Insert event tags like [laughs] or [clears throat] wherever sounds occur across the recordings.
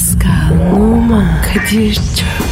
Pascal, Oman, Kadir çok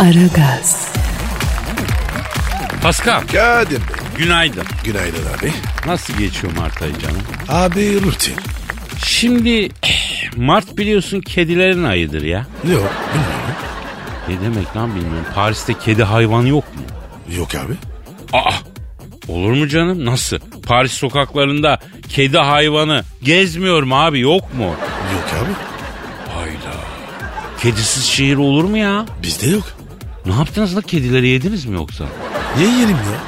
Aragaz, Pascal Kadir Bey. günaydın. Günaydın abi. Nasıl geçiyor Mart ayı canım? Abi rutin. Şimdi Mart biliyorsun kedilerin ayıdır ya. Yok bilmiyorum. Ne demek lan bilmiyorum. Paris'te kedi hayvanı yok mu? Yok abi. Aa olur mu canım nasıl? Paris sokaklarında kedi hayvanı gezmiyor mu abi yok mu? Yok abi. Hayda. Kedisiz şehir olur mu ya? Bizde yok. Ne yaptınız da kedileri yediniz mi yoksa? Niye yiyelim ya?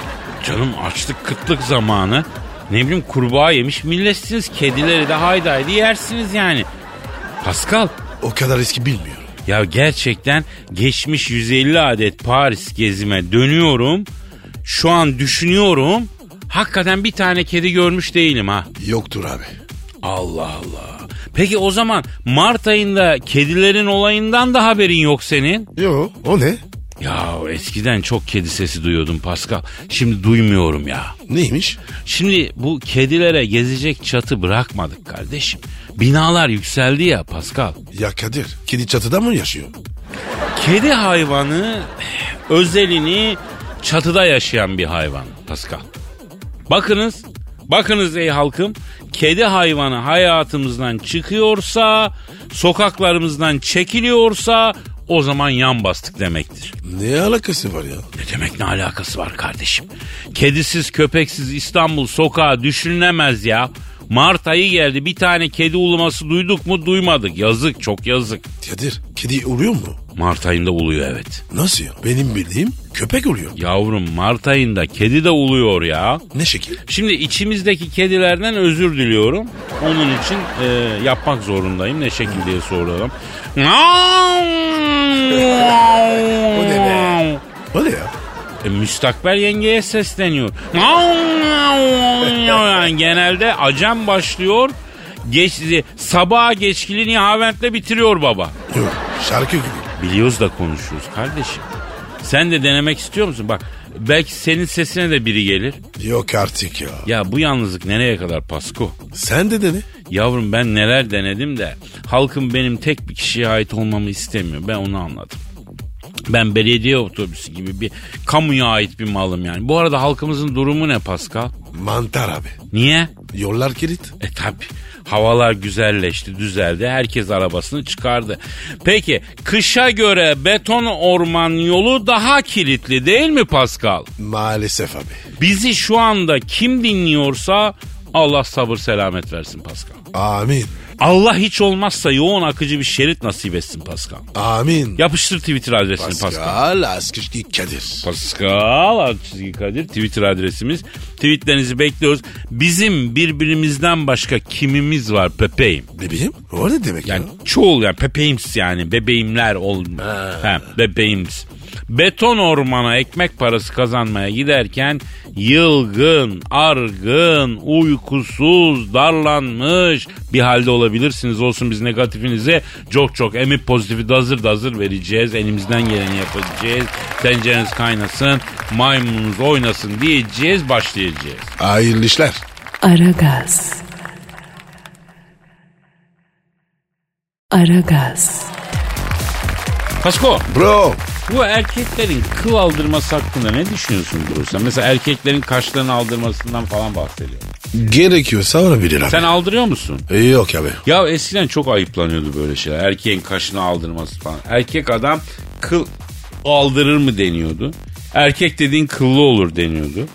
Canım açlık kıtlık zamanı. Ne bileyim kurbağa yemiş milletsiniz. Kedileri de haydi haydi yersiniz yani. Pascal O kadar riski bilmiyorum. ya gerçekten geçmiş 150 adet Paris gezime dönüyorum. Şu an düşünüyorum. Hakikaten bir tane kedi görmüş değilim ha. Yoktur abi. Allah Allah. Peki o zaman Mart ayında kedilerin olayından da haberin yok senin. Yok. O ne? Ya eskiden çok kedi sesi duyuyordum Pascal. Şimdi duymuyorum ya. Neymiş? Şimdi bu kedilere gezecek çatı bırakmadık kardeşim. Binalar yükseldi ya Pascal. Ya Kadir. Kedi çatıda mı yaşıyor? Kedi hayvanı özelini çatıda yaşayan bir hayvan Pascal. Bakınız, bakınız ey halkım. Kedi hayvanı hayatımızdan çıkıyorsa, sokaklarımızdan çekiliyorsa o zaman yan bastık demektir. Ne alakası var ya? Ne demek ne alakası var kardeşim? Kedisiz köpeksiz İstanbul sokağı düşünülemez ya. Mart ayı geldi bir tane kedi uluması duyduk mu duymadık. Yazık çok yazık. Kadir. Kedi oluyor mu? Mart ayında uluyor evet. Nasıl ya? Benim bildiğim köpek oluyor. Yavrum Mart ayında kedi de uluyor ya. Ne şekil? Şimdi içimizdeki kedilerden özür diliyorum. Onun için e, yapmak zorundayım. Ne şekil diye soruyorum. O ne be? O ne ya? E, müstakbel yengeye sesleniyor. yani genelde acem başlıyor. Geç, sabaha geçkili nihaventle bitiriyor baba. Yok. Şarkı gibi. Biliyoruz da konuşuyoruz kardeşim. Sen de denemek istiyor musun? Bak belki senin sesine de biri gelir. Yok artık ya. Ya bu yalnızlık nereye kadar Pasko? Sen de dene. Yavrum ben neler denedim de halkım benim tek bir kişiye ait olmamı istemiyor. Ben onu anladım. Ben belediye otobüsü gibi bir kamuya ait bir malım yani. Bu arada halkımızın durumu ne Pascal? Mantar abi. Niye? Yollar kilit. E tabi havalar güzelleşti düzeldi herkes arabasını çıkardı. Peki kışa göre beton orman yolu daha kilitli değil mi Pascal? Maalesef abi. Bizi şu anda kim dinliyorsa Allah sabır selamet versin Pascal. Amin. Allah hiç olmazsa yoğun akıcı bir şerit nasip etsin Pascal. Amin. Yapıştır Twitter adresini Pascal. Pascal Askışki Kadir. Pascal çizgi Kadir Twitter adresimiz. Tweetlerinizi bekliyoruz. Bizim birbirimizden başka kimimiz var Pepe'yim. Bebeğim? O ne demek Yani ya? çoğul yani Pepe'yims yani bebeğimler ol. Ha, bebeğims. Beton ormana ekmek parası kazanmaya giderken yılgın, argın, uykusuz, darlanmış bir halde olabilirsiniz. Olsun biz negatifinize çok çok emip pozitifi de hazır da hazır vereceğiz. Elimizden geleni yapacağız. Tencereniz kaynasın, maymununuz oynasın diyeceğiz, başlayacağız. Hayırlı işler. Aragaz. Aragaz, Pasko, Bro. Bu erkeklerin kıl aldırması hakkında ne düşünüyorsun? Sen mesela erkeklerin kaşlarını aldırmasından falan bahsediyor. Gerekiyorsa olabilir abi. Sen aldırıyor musun? E, Yok abi. Ya eskiden çok ayıplanıyordu böyle şeyler. Erkeğin kaşını aldırması falan. Erkek adam kıl aldırır mı deniyordu. Erkek dediğin kıllı olur deniyordu.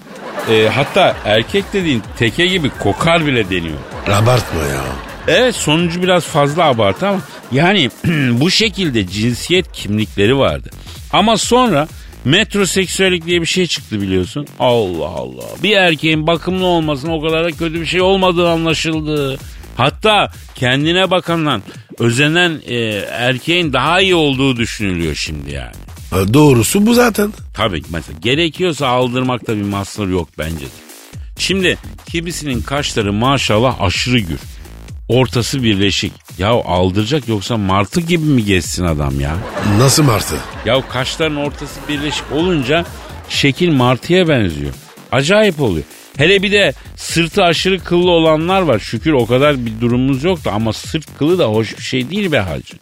Ee, hatta erkek dediğin teke gibi kokar bile deniyor. Abartma ya. Evet sonucu biraz fazla abartı ama yani [clears throat] bu şekilde cinsiyet kimlikleri vardı. Ama sonra metroseksüellik diye bir şey çıktı biliyorsun. Allah Allah. Bir erkeğin bakımlı olmasının o kadar da kötü bir şey olmadığı anlaşıldı. Hatta kendine bakandan özenen e, erkeğin daha iyi olduğu düşünülüyor şimdi yani. Ha, Doğrusu bu zaten. Tabii mesela gerekiyorsa aldırmakta bir mahsur yok bence. Şimdi kimisinin kaşları maşallah aşırı gür. Ortası birleşik. Ya aldıracak yoksa martı gibi mi geçsin adam ya? Nasıl martı? Ya kaşların ortası birleşik olunca şekil martıya benziyor. Acayip oluyor. Hele bir de sırtı aşırı kıllı olanlar var. Şükür o kadar bir durumumuz yoktu ama sırt kılı da hoş bir şey değil be hacı.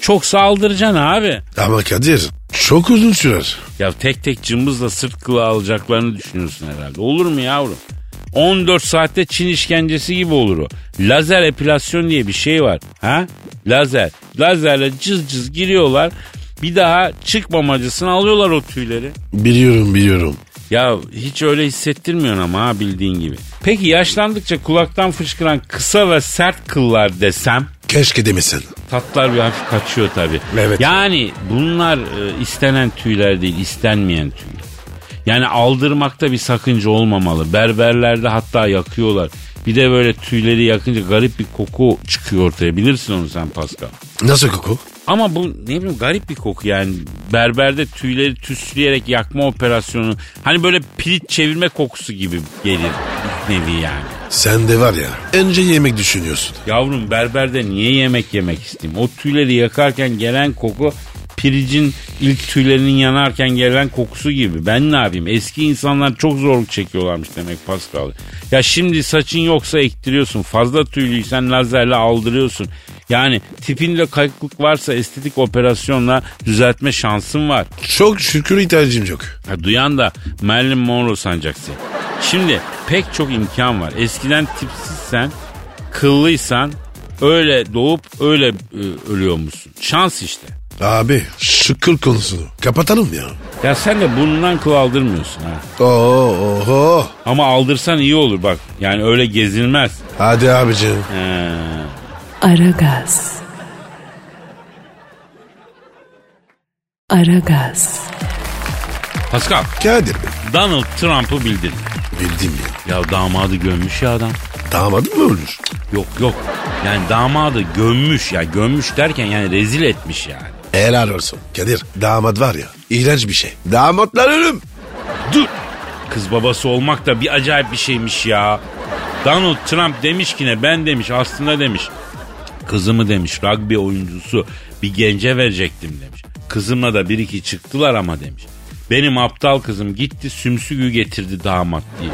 Çok saldıracaksın abi. Ama Kadir çok uzun sürer. Ya tek tek cımbızla sırt kılı alacaklarını düşünüyorsun herhalde. Olur mu yavrum? 14 saatte Çin işkencesi gibi olur o. Lazer epilasyon diye bir şey var. Ha? Lazer. Lazerle cız cız giriyorlar. Bir daha çıkmamacısını alıyorlar o tüyleri. Biliyorum biliyorum. Ya hiç öyle hissettirmiyorsun ama ha bildiğin gibi. Peki yaşlandıkça kulaktan fışkıran kısa ve sert kıllar desem Keşke demesen. tatlar bir hafif kaçıyor tabii. Evet. Yani bunlar e, istenen tüyler değil istenmeyen tüyler. Yani aldırmakta bir sakınca olmamalı. Berberlerde hatta yakıyorlar. Bir de böyle tüyleri yakınca garip bir koku çıkıyor ortaya. Bilirsin onu sen Pascal. Nasıl koku? Ama bu ne bileyim garip bir koku yani. Berberde tüyleri tüsleyerek yakma operasyonu. Hani böyle pirit çevirme kokusu gibi gelir nevi yani. Sen de var ya önce yemek düşünüyorsun. Yavrum berberde niye yemek yemek isteyeyim? O tüyleri yakarken gelen koku piricin ilk tüylerinin yanarken gelen kokusu gibi. Ben ne yapayım? Eski insanlar çok zorluk çekiyorlarmış demek Pascal. Ya şimdi saçın yoksa ektiriyorsun. Fazla tüylüysen lazerle aldırıyorsun. Yani tipinde kayıklık varsa estetik operasyonla düzeltme şansın var. Çok şükür ihtiyacım yok. Ha, duyan da Marilyn Monroe sanacak seni. Şimdi pek çok imkan var. Eskiden tipsizsen, kıllıysan öyle doğup öyle e, ölüyormuşsun. Şans işte. Abi şükür konusunu kapatalım ya. Ya sen de burnundan kıl aldırmıyorsun ha. Oo, oho. Ama aldırsan iyi olur bak. Yani öyle gezilmez. Hadi abicim. He. Aragaz. Aragaz. Pascal, Kadir Bey. Donald Trump'ı bildin. Bildim ya. Ya damadı gömmüş ya adam. Damadın mı ölür? Yok yok. Yani damadı gömmüş ya. Gömmüş derken yani rezil etmiş yani. Helal olsun. Kadir damat var ya iğrenç bir şey. Damatlar ölüm. Dur. Kız babası olmak da bir acayip bir şeymiş ya. Donald Trump demiş ki ne ben demiş aslında demiş. Kızımı demiş rugby oyuncusu bir gence verecektim demiş. Kızımla da bir iki çıktılar ama demiş. Benim aptal kızım gitti sümsügü getirdi damat diye.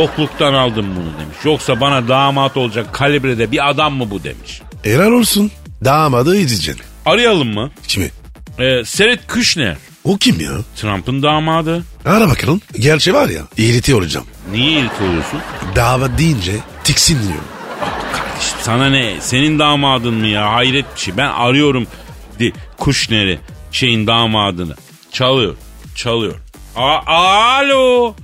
Yokluktan aldım bunu demiş. Yoksa bana damat olacak kalibrede bir adam mı bu demiş. Helal olsun. Damadı izleyeceksin. Arayalım mı? Kimi? Ee, Seret Kushner. O kim ya? Trump'ın damadı. Ara bakalım. Gerçi var ya iriti olacağım. Niye irit oluyorsun? Davat deyince tiksinliyorum. Kardeşim sana ne? Senin damadın mı ya? Hayret bir şey. Ben arıyorum di, Kuşner'i şeyin damadını. Çalıyor. Çalıyor. A- Alo.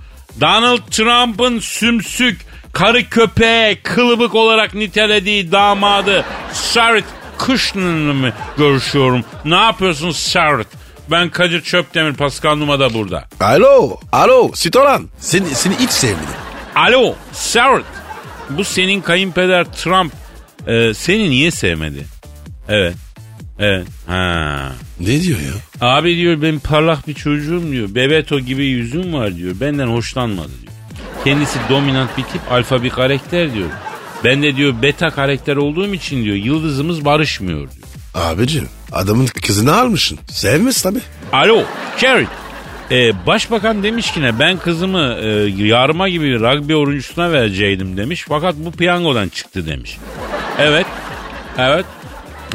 Donald Trump'ın sümsük karı köpeğe kılıbık olarak nitelediği damadı Sarah Kushner'la mı görüşüyorum? Ne yapıyorsun Sarah? Ben Kadir Çöptemir, Pascal Numa da burada. Alo. Alo. Sitoran. Seni, seni hiç sevmedim. Alo Sarah. Bu senin kayınpeder Trump e, seni niye sevmedi? Evet. Evet. Ha. Ne diyor ya? Abi diyor ben parlak bir çocuğum diyor. Bebeto gibi yüzüm var diyor. Benden hoşlanmadı diyor. Kendisi dominant bir tip, alfa bir karakter diyor. Ben de diyor beta karakter olduğum için diyor yıldızımız barışmıyor diyor. Abicim adamın kızını almışsın. Sevmez tabi. Alo Jared. Ee, başbakan demiş ki ne ben kızımı e, yarma gibi bir rugby oyuncusuna vereceydim demiş. Fakat bu piyangodan çıktı demiş. Evet. Evet.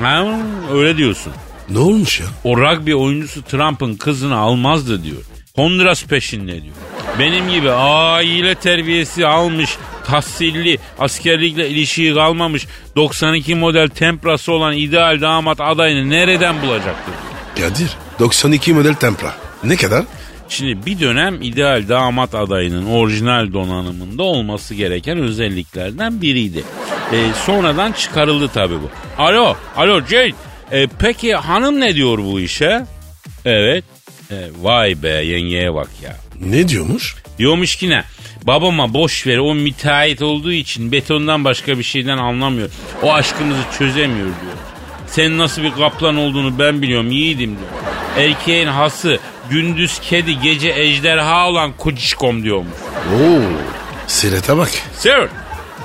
Ha, öyle diyorsun. Ne olmuş ya? O rugby oyuncusu Trump'ın kızını almazdı diyor. Honduras peşinde diyor. Benim gibi aile terbiyesi almış, tahsilli, askerlikle ilişiği kalmamış, 92 model temprası olan ideal damat adayını nereden bulacaktı diyor. Kadir 92 model Tempra. Ne kadar? Şimdi bir dönem ideal damat adayının orijinal donanımında olması gereken özelliklerden biriydi. Ee, sonradan çıkarıldı tabii bu. Alo, alo Jade. Ee, peki hanım ne diyor bu işe? Evet. Ee, vay be yengeye bak ya. Ne diyormuş? Diyormuş ki ne? Babama boş ver o müteahhit olduğu için betondan başka bir şeyden anlamıyor. O aşkımızı çözemiyor diyor. Senin nasıl bir kaplan olduğunu ben biliyorum yiğidim diyor. Erkeğin hası gündüz kedi gece ejderha olan kucişkom diyormuş. Oo. Sirete bak. Sir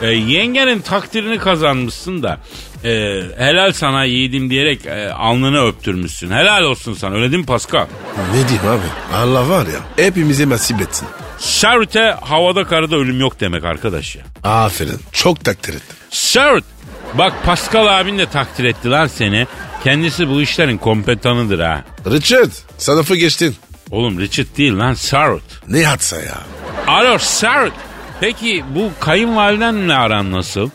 e, yengenin takdirini kazanmışsın da e, helal sana yiğidim diyerek e, alnını öptürmüşsün. Helal olsun sana öyle değil mi Pascal? Ne diyeyim abi? Allah var ya hepimize nasip etsin. Şerute havada karada ölüm yok demek arkadaş ya. Aferin. Çok takdir ettim. Şerut bak Pascal abin de takdir etti lan seni. Kendisi bu işlerin kompetanıdır ha. Richard sınıfı geçtin. Oğlum Richard değil lan Sarut. Ne hatsa ya? Alo Sarut. Peki bu kayınvalidenle aran nasıl?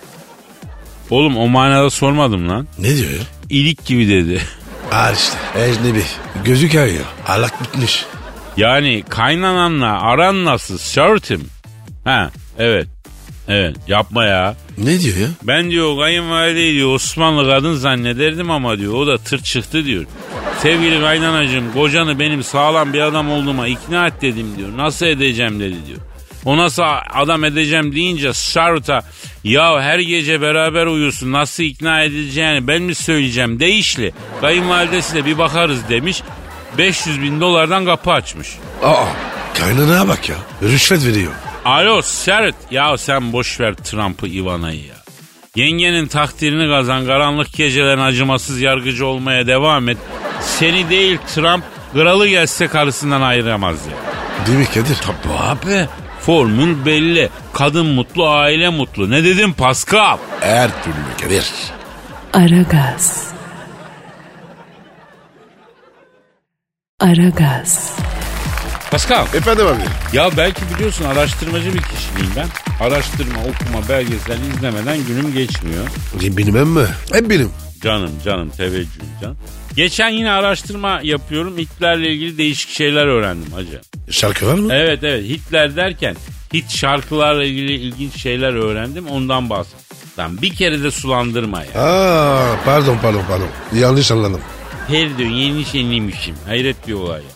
Oğlum o manada sormadım lan. Ne diyor ya? İlik gibi dedi. Al işte ecnebi. Gözü kayıyor. Alak bitmiş. Yani kaynananla aran nasıl Sarut'im? Ha evet. Evet yapma ya. Ne diyor ya? Ben diyor kayınvalideyi diyor Osmanlı kadın zannederdim ama diyor o da tır çıktı diyor. Sevgili kaynanacığım kocanı benim sağlam bir adam olduğuma ikna et dedim diyor. Nasıl edeceğim dedi diyor. O nasıl adam edeceğim deyince Sarut'a ya her gece beraber uyuyorsun nasıl ikna edileceğini ben mi söyleyeceğim değişli. Kayınvalidesiyle bir bakarız demiş. 500 bin dolardan kapı açmış. Aa kaynanaya bak ya. Rüşvet veriyor. Alo Sert. Ya sen boş ver Trump'ı Ivana'yı ya. Yengenin takdirini kazan karanlık gecelerin acımasız yargıcı olmaya devam et. Seni değil Trump kralı gelse karısından ayıramaz ya. Değil mi Kadir? Tabii abi. Formül belli. Kadın mutlu, aile mutlu. Ne dedim Pascal? Her türlü Kadir. Aragaz. Aragaz. Pascal. Efendim abi. Ya belki biliyorsun araştırmacı bir kişiliğim ben. Araştırma, okuma, belgesel izlemeden günüm geçmiyor. Bilmem mi? Hep benim. Canım canım teveccühüm can. Geçen yine araştırma yapıyorum. Hitler'le ilgili değişik şeyler öğrendim hacı. Şarkı var mı? Evet evet Hitler derken hit şarkılarla ilgili ilginç şeyler öğrendim ondan bahsedeyim. Lan bir kere de sulandırma ya. Aa, pardon pardon pardon. Yanlış anladım. Her diyor yeni yeniymişim. Hayret bir olay ya.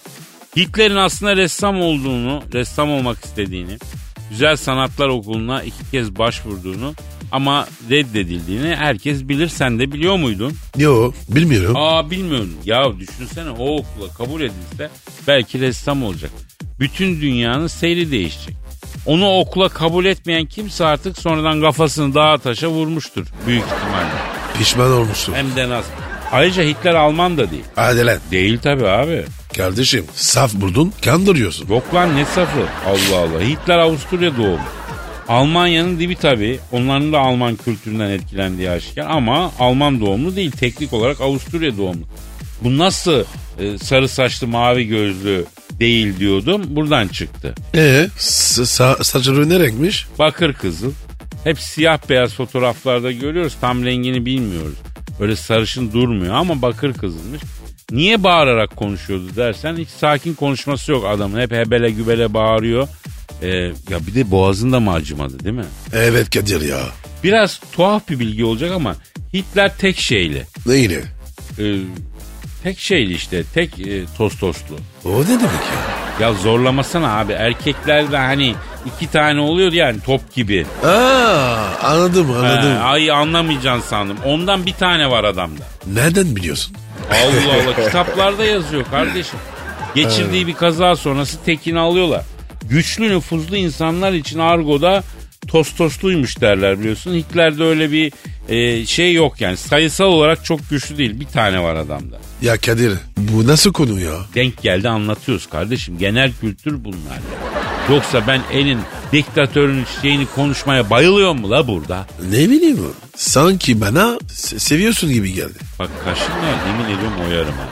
Hitler'in aslında ressam olduğunu, ressam olmak istediğini, güzel sanatlar okuluna iki kez başvurduğunu ama reddedildiğini herkes bilir. Sen de biliyor muydun? Yo bilmiyorum. Aa bilmiyorum. Ya düşünsene o okula kabul edilse belki ressam olacak. Bütün dünyanın seyri değişecek. Onu okula kabul etmeyen kimse artık sonradan kafasını dağa taşa vurmuştur büyük ihtimalle. Pişman olmuşsun. Hem de nasıl. Ayrıca Hitler Alman da değil. Hadi lan. Değil tabii abi. Kardeşim saf buldun kandırıyorsun. Yok lan ne safı. Allah Allah. Hitler Avusturya doğumlu. Almanya'nın dibi tabii. Onların da Alman kültüründen etkilendiği aşikar. Ama Alman doğumlu değil. Teknik olarak Avusturya doğumlu. Bu nasıl e, sarı saçlı mavi gözlü değil diyordum. Buradan çıktı. Ee, sa- sa- saçları ne renkmiş? Bakır kızıl. Hep siyah beyaz fotoğraflarda görüyoruz. Tam rengini bilmiyoruz. Öyle sarışın durmuyor ama bakır kızılmış. Niye bağırarak konuşuyordu dersen hiç sakin konuşması yok adamın. Hep hebele gübele bağırıyor. Ee, ya bir de boğazında mı acımadı değil mi? Evet Kadir ya. Biraz tuhaf bir bilgi olacak ama Hitler tek şeyli. Neyle? Ee, tek şeyli işte. Tek e, tostoslu. O ne demek ya? Ya zorlamasana abi. Erkeklerde hani iki tane oluyor yani top gibi. Aa, anladım anladım. He, ay anlamayacaksın sandım. Ondan bir tane var adamda. Nereden biliyorsun? Allah Allah [laughs] kitaplarda yazıyor kardeşim. Geçirdiği bir kaza sonrası tekini alıyorlar. Güçlü nüfuzlu insanlar için argoda tostosluymuş derler biliyorsun. Hitler'de öyle bir e, şey yok yani sayısal olarak çok güçlü değil. Bir tane var adamda. Ya Kadir bu nasıl konu ya? Denk geldi anlatıyoruz kardeşim. Genel kültür bunlar ya. Yoksa ben elin diktatörün şeyini konuşmaya bayılıyor mu la burada? Ne bileyim sanki bana se- seviyorsun gibi geldi. Bak kaşınma yemin ediyorum oyarım ha.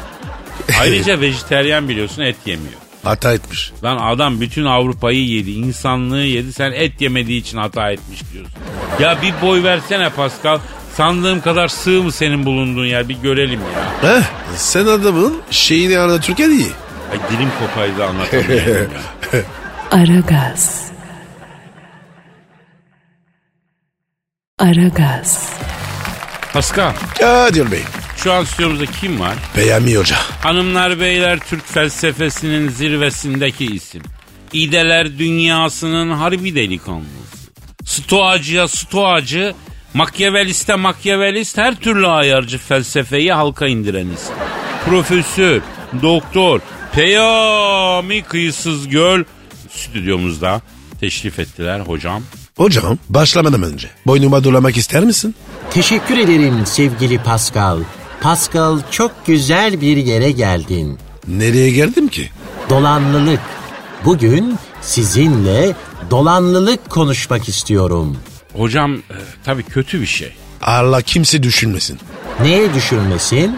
Ayrıca [laughs] vejeteryan biliyorsun et yemiyor. Hata etmiş. Lan adam bütün Avrupa'yı yedi, insanlığı yedi. Sen et yemediği için hata etmiş diyorsun. Ya bir boy versene Pascal. Sandığım kadar sığ mı senin bulunduğun yer bir görelim ya. Heh, sen adamın şeyini anlatırken iyi. Ay dilim kopaydı anlatamıyorum ya. [laughs] Aragaz. Aragaz. Pascal Kadir Bey. şu an stüdyomuzda kim var? Peyami Hoca. Hanımlar beyler Türk felsefesinin zirvesindeki isim. İdeler dünyasının harbi delikanlısı. Stoacıya stoacı, makyaveliste makyavelist her türlü ayarcı felsefeyi halka indireniz. Profesör, doktor, peyami kıyısız göl stüdyomuzda teşrif ettiler hocam. Hocam başlamadan önce boynuma dolamak ister misin? Teşekkür ederim sevgili Pascal. Pascal çok güzel bir yere geldin. Nereye geldim ki? Dolanlılık. Bugün sizinle dolanlılık konuşmak istiyorum. Hocam e, tabii kötü bir şey. Allah kimse düşünmesin. Neye düşürmesin?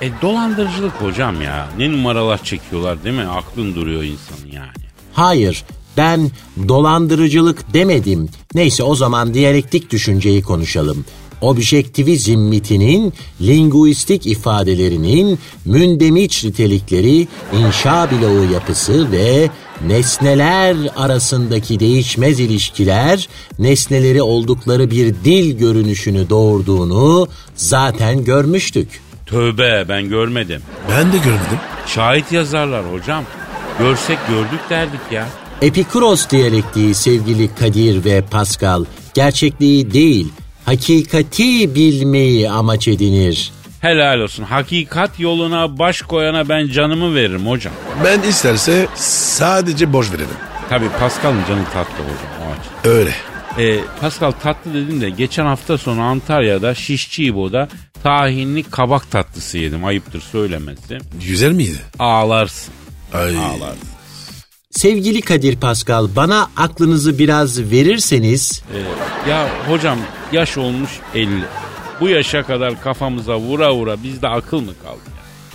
E dolandırıcılık hocam ya. Ne numaralar çekiyorlar değil mi? Aklın duruyor insanın yani. Hayır, ben dolandırıcılık demedim. Neyse o zaman diyalektik düşünceyi konuşalım. Objektivizm mitinin linguistik ifadelerinin mündemiş nitelikleri, inşa bloğu yapısı ve nesneler arasındaki değişmez ilişkiler nesneleri oldukları bir dil görünüşünü doğurduğunu zaten görmüştük. Tövbe ben görmedim. Ben de görmedim. Şahit yazarlar hocam. Görsek gördük derdik ya. Epikuros diyalektiği sevgili Kadir ve Pascal gerçekliği değil, hakikati bilmeyi amaç edinir. Helal olsun. Hakikat yoluna baş koyana ben canımı veririm hocam. Ben isterse sadece boş verelim. Tabii Pascal'ın canı tatlı hocam o. Öyle. E, Pascal tatlı dedim de geçen hafta sonu Antalya'da Şişçi İbo'da tahinli kabak tatlısı yedim. Ayıptır söylemesi. Güzel miydi? Ağlarsın. Ay. Ağlarsın. Sevgili Kadir Pascal bana aklınızı biraz verirseniz E, ya hocam yaş olmuş 50. Bu yaşa kadar kafamıza vura vura bizde akıl mı kaldı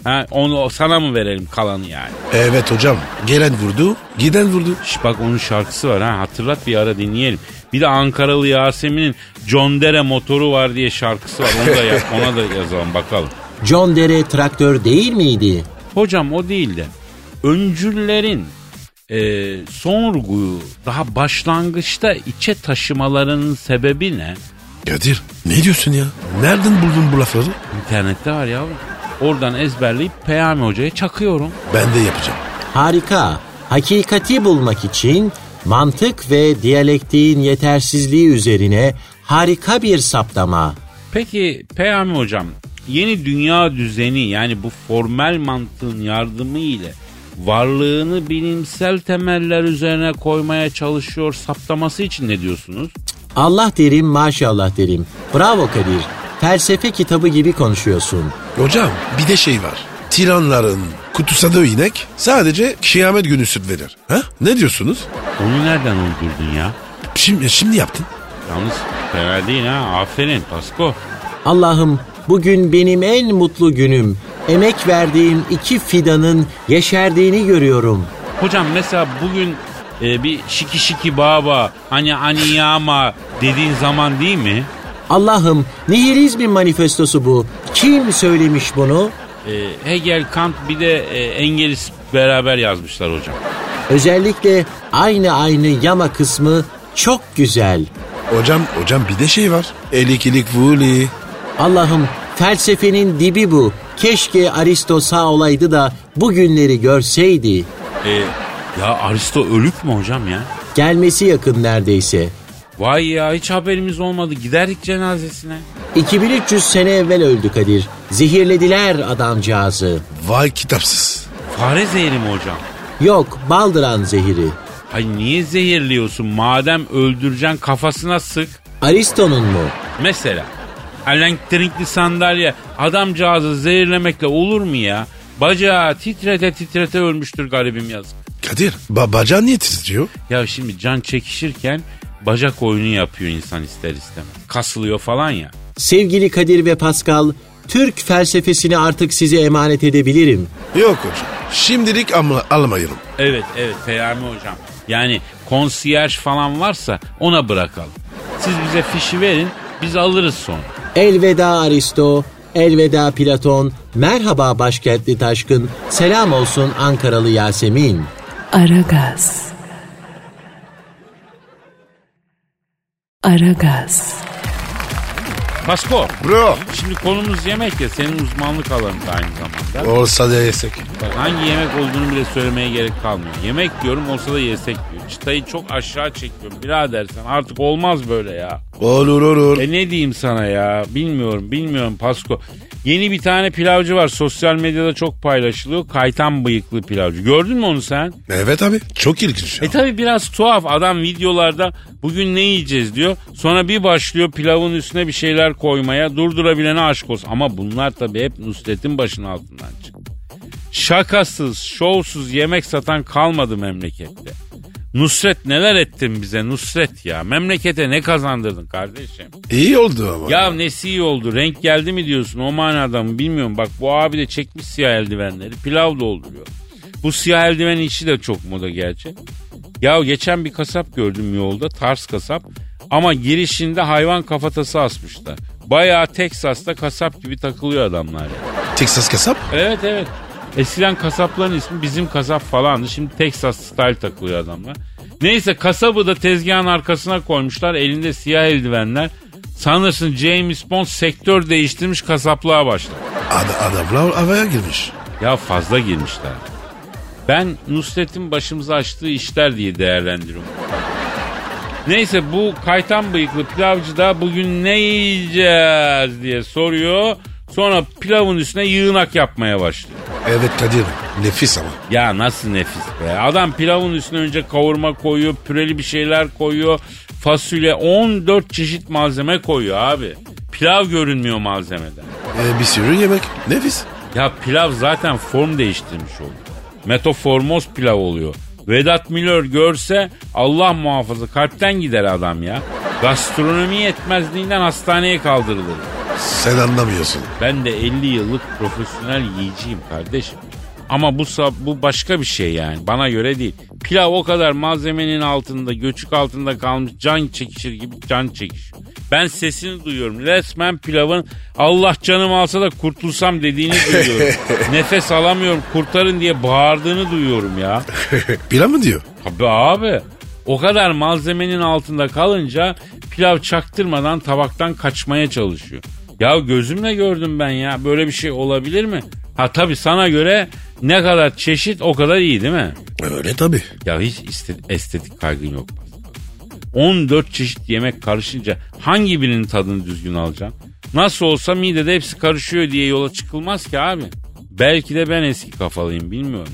ya? Ha, onu sana mı verelim kalanı yani? Evet hocam. Gelen vurdu, giden vurdu. Şş, bak onun şarkısı var ha hatırlat bir ara dinleyelim. Bir de Ankaralı Yasemin'in John Dere motoru var diye şarkısı var. Onu da yap, [laughs] ona da yazalım bakalım. John Dere traktör değil miydi? Hocam o değil de öncüllerin e, sonurguyu daha başlangıçta içe taşımalarının sebebi ne? Kadir ne diyorsun ya? Nereden buldun bu lafları? İnternette var yavrum. Oradan ezberleyip Peyami Hoca'ya çakıyorum. Ben de yapacağım. Harika. Hakikati bulmak için mantık ve diyalektiğin yetersizliği üzerine harika bir saptama. Peki Peyami Hocam yeni dünya düzeni yani bu formel mantığın yardımı ile varlığını bilimsel temeller üzerine koymaya çalışıyor saptaması için ne diyorsunuz? Allah derim maşallah derim. Bravo Kadir. Felsefe kitabı gibi konuşuyorsun. Hocam bir de şey var. Tiranların kutusadığı inek sadece kıyamet günü süt verir. Ha? Ne diyorsunuz? Onu nereden uydurdun ya? Şimdi, şimdi yaptın. Yalnız fena değil ha aferin Pasko. Allah'ım bugün benim en mutlu günüm. Emek verdiğim iki fidanın yeşerdiğini görüyorum. Hocam mesela bugün e, bir şiki şiki baba hani aniyama dediğin zaman değil mi? Allah'ım nihilizmin manifestosu bu. Kim söylemiş bunu? E, Hegel, Kant bir de e, Engels beraber yazmışlar hocam. Özellikle aynı aynı yama kısmı çok güzel. Hocam hocam bir de şey var. Elikilik vuli. Allah'ım felsefenin dibi bu. Keşke Aristo sağ olaydı da bu günleri görseydi. E, ya Aristo ölük mü hocam ya? Gelmesi yakın neredeyse. Vay ya hiç haberimiz olmadı giderdik cenazesine. 2300 sene evvel öldü Kadir. Zehirlediler adamcağızı. Vay kitapsız. Fare zehri mi hocam? Yok baldıran zehiri. Ay niye zehirliyorsun madem öldüreceksin kafasına sık. Aristo'nun mu? Mesela elektrikli sandalye adamcağızı zehirlemekle olur mu ya? Bacağı titrete titrete ölmüştür garibim yazık. Kadir babacan niye titriyor? Ya şimdi can çekişirken bacak oyunu yapıyor insan ister istemez. Kasılıyor falan ya. Sevgili Kadir ve Pascal, Türk felsefesini artık size emanet edebilirim. Yok hocam. Şimdilik ama almayalım. Evet evet Peyami hocam. Yani konsiyerj falan varsa ona bırakalım. Siz bize fişi verin biz alırız sonra. Elveda Aristo, elveda Platon, merhaba başkentli taşkın, selam olsun Ankaralı Yasemin. Aragaz. Aragaz. Pasko. Bro. Şimdi konumuz yemek ya. Senin uzmanlık alanın da aynı zamanda. Olsa da yesek. Bak hangi yemek olduğunu bile söylemeye gerek kalmıyor. Yemek diyorum olsa da yesek. Çıtayı çok aşağı çekiyorum birader sen. Artık olmaz böyle ya. Olur olur. E ne diyeyim sana ya? Bilmiyorum, bilmiyorum Pasko. Yeni bir tane pilavcı var. Sosyal medyada çok paylaşılıyor. Kaytan bıyıklı pilavcı. Gördün mü onu sen? Evet abi. Çok ilginç. E tabi biraz tuhaf. Adam videolarda bugün ne yiyeceğiz diyor. Sonra bir başlıyor pilavın üstüne bir şeyler koymaya. Durdurabilene aşk olsun. Ama bunlar tabi hep Nusret'in başının altından çıktı. Şakasız, şovsuz yemek satan kalmadı memlekette. Nusret neler ettin bize Nusret ya. Memlekete ne kazandırdın kardeşim? İyi oldu ama. Ya nesi iyi oldu? Renk geldi mi diyorsun? O manada mı bilmiyorum. Bak bu abi de çekmiş siyah eldivenleri. Pilav dolduruyor. Bu siyah eldiven işi de çok moda gerçi. Ya geçen bir kasap gördüm yolda. Tars kasap. Ama girişinde hayvan kafatası asmışlar. Bayağı Teksas'ta kasap gibi takılıyor adamlar ya. Texas kasap. Evet evet. Eskiden kasapların ismi bizim kasap falandı. Şimdi Texas style takılıyor adamlar. Neyse kasabı da tezgahın arkasına koymuşlar. Elinde siyah eldivenler. Sanırsın James Bond sektör değiştirmiş kasaplığa başladı. Ad adamlar havaya girmiş. Ya fazla girmişler. Ben Nusret'in başımıza açtığı işler diye değerlendiriyorum. Neyse bu kaytan bıyıklı pilavcı da bugün ne yiyeceğiz diye soruyor. Sonra pilavın üstüne yığınak yapmaya başlıyor. Evet Kadir. Nefis ama. Ya nasıl nefis be. Adam pilavın üstüne önce kavurma koyuyor, püreli bir şeyler koyuyor. Fasulye 14 çeşit malzeme koyuyor abi. Pilav görünmüyor malzemeden. E, bir sürü yemek. Nefis. Ya pilav zaten form değiştirmiş oldu. Metaformos pilav oluyor. Vedat Milor görse Allah muhafaza kalpten gider adam ya. Gastronomi yetmezliğinden hastaneye kaldırılır. Sen anlamıyorsun. Ben de 50 yıllık profesyonel yiyiciyim kardeşim. Ama bu bu başka bir şey yani. Bana göre değil. Pilav o kadar malzemenin altında, göçük altında kalmış can çekişir gibi can çekişiyor. Ben sesini duyuyorum. Resmen pilavın Allah canımı alsa da kurtulsam dediğini duyuyorum. [laughs] Nefes alamıyorum kurtarın diye bağırdığını duyuyorum ya. [laughs] Pilav mı diyor? Tabii abi. O kadar malzemenin altında kalınca pilav çaktırmadan tabaktan kaçmaya çalışıyor. Ya gözümle gördüm ben ya. Böyle bir şey olabilir mi? Ha tabii sana göre ne kadar çeşit o kadar iyi değil mi? Öyle tabii. Ya hiç estetik kaygın yok. 14 çeşit yemek karışınca hangi birinin tadını düzgün alacaksın? Nasıl olsa midede hepsi karışıyor diye yola çıkılmaz ki abi. Belki de ben eski kafalıyım bilmiyorum.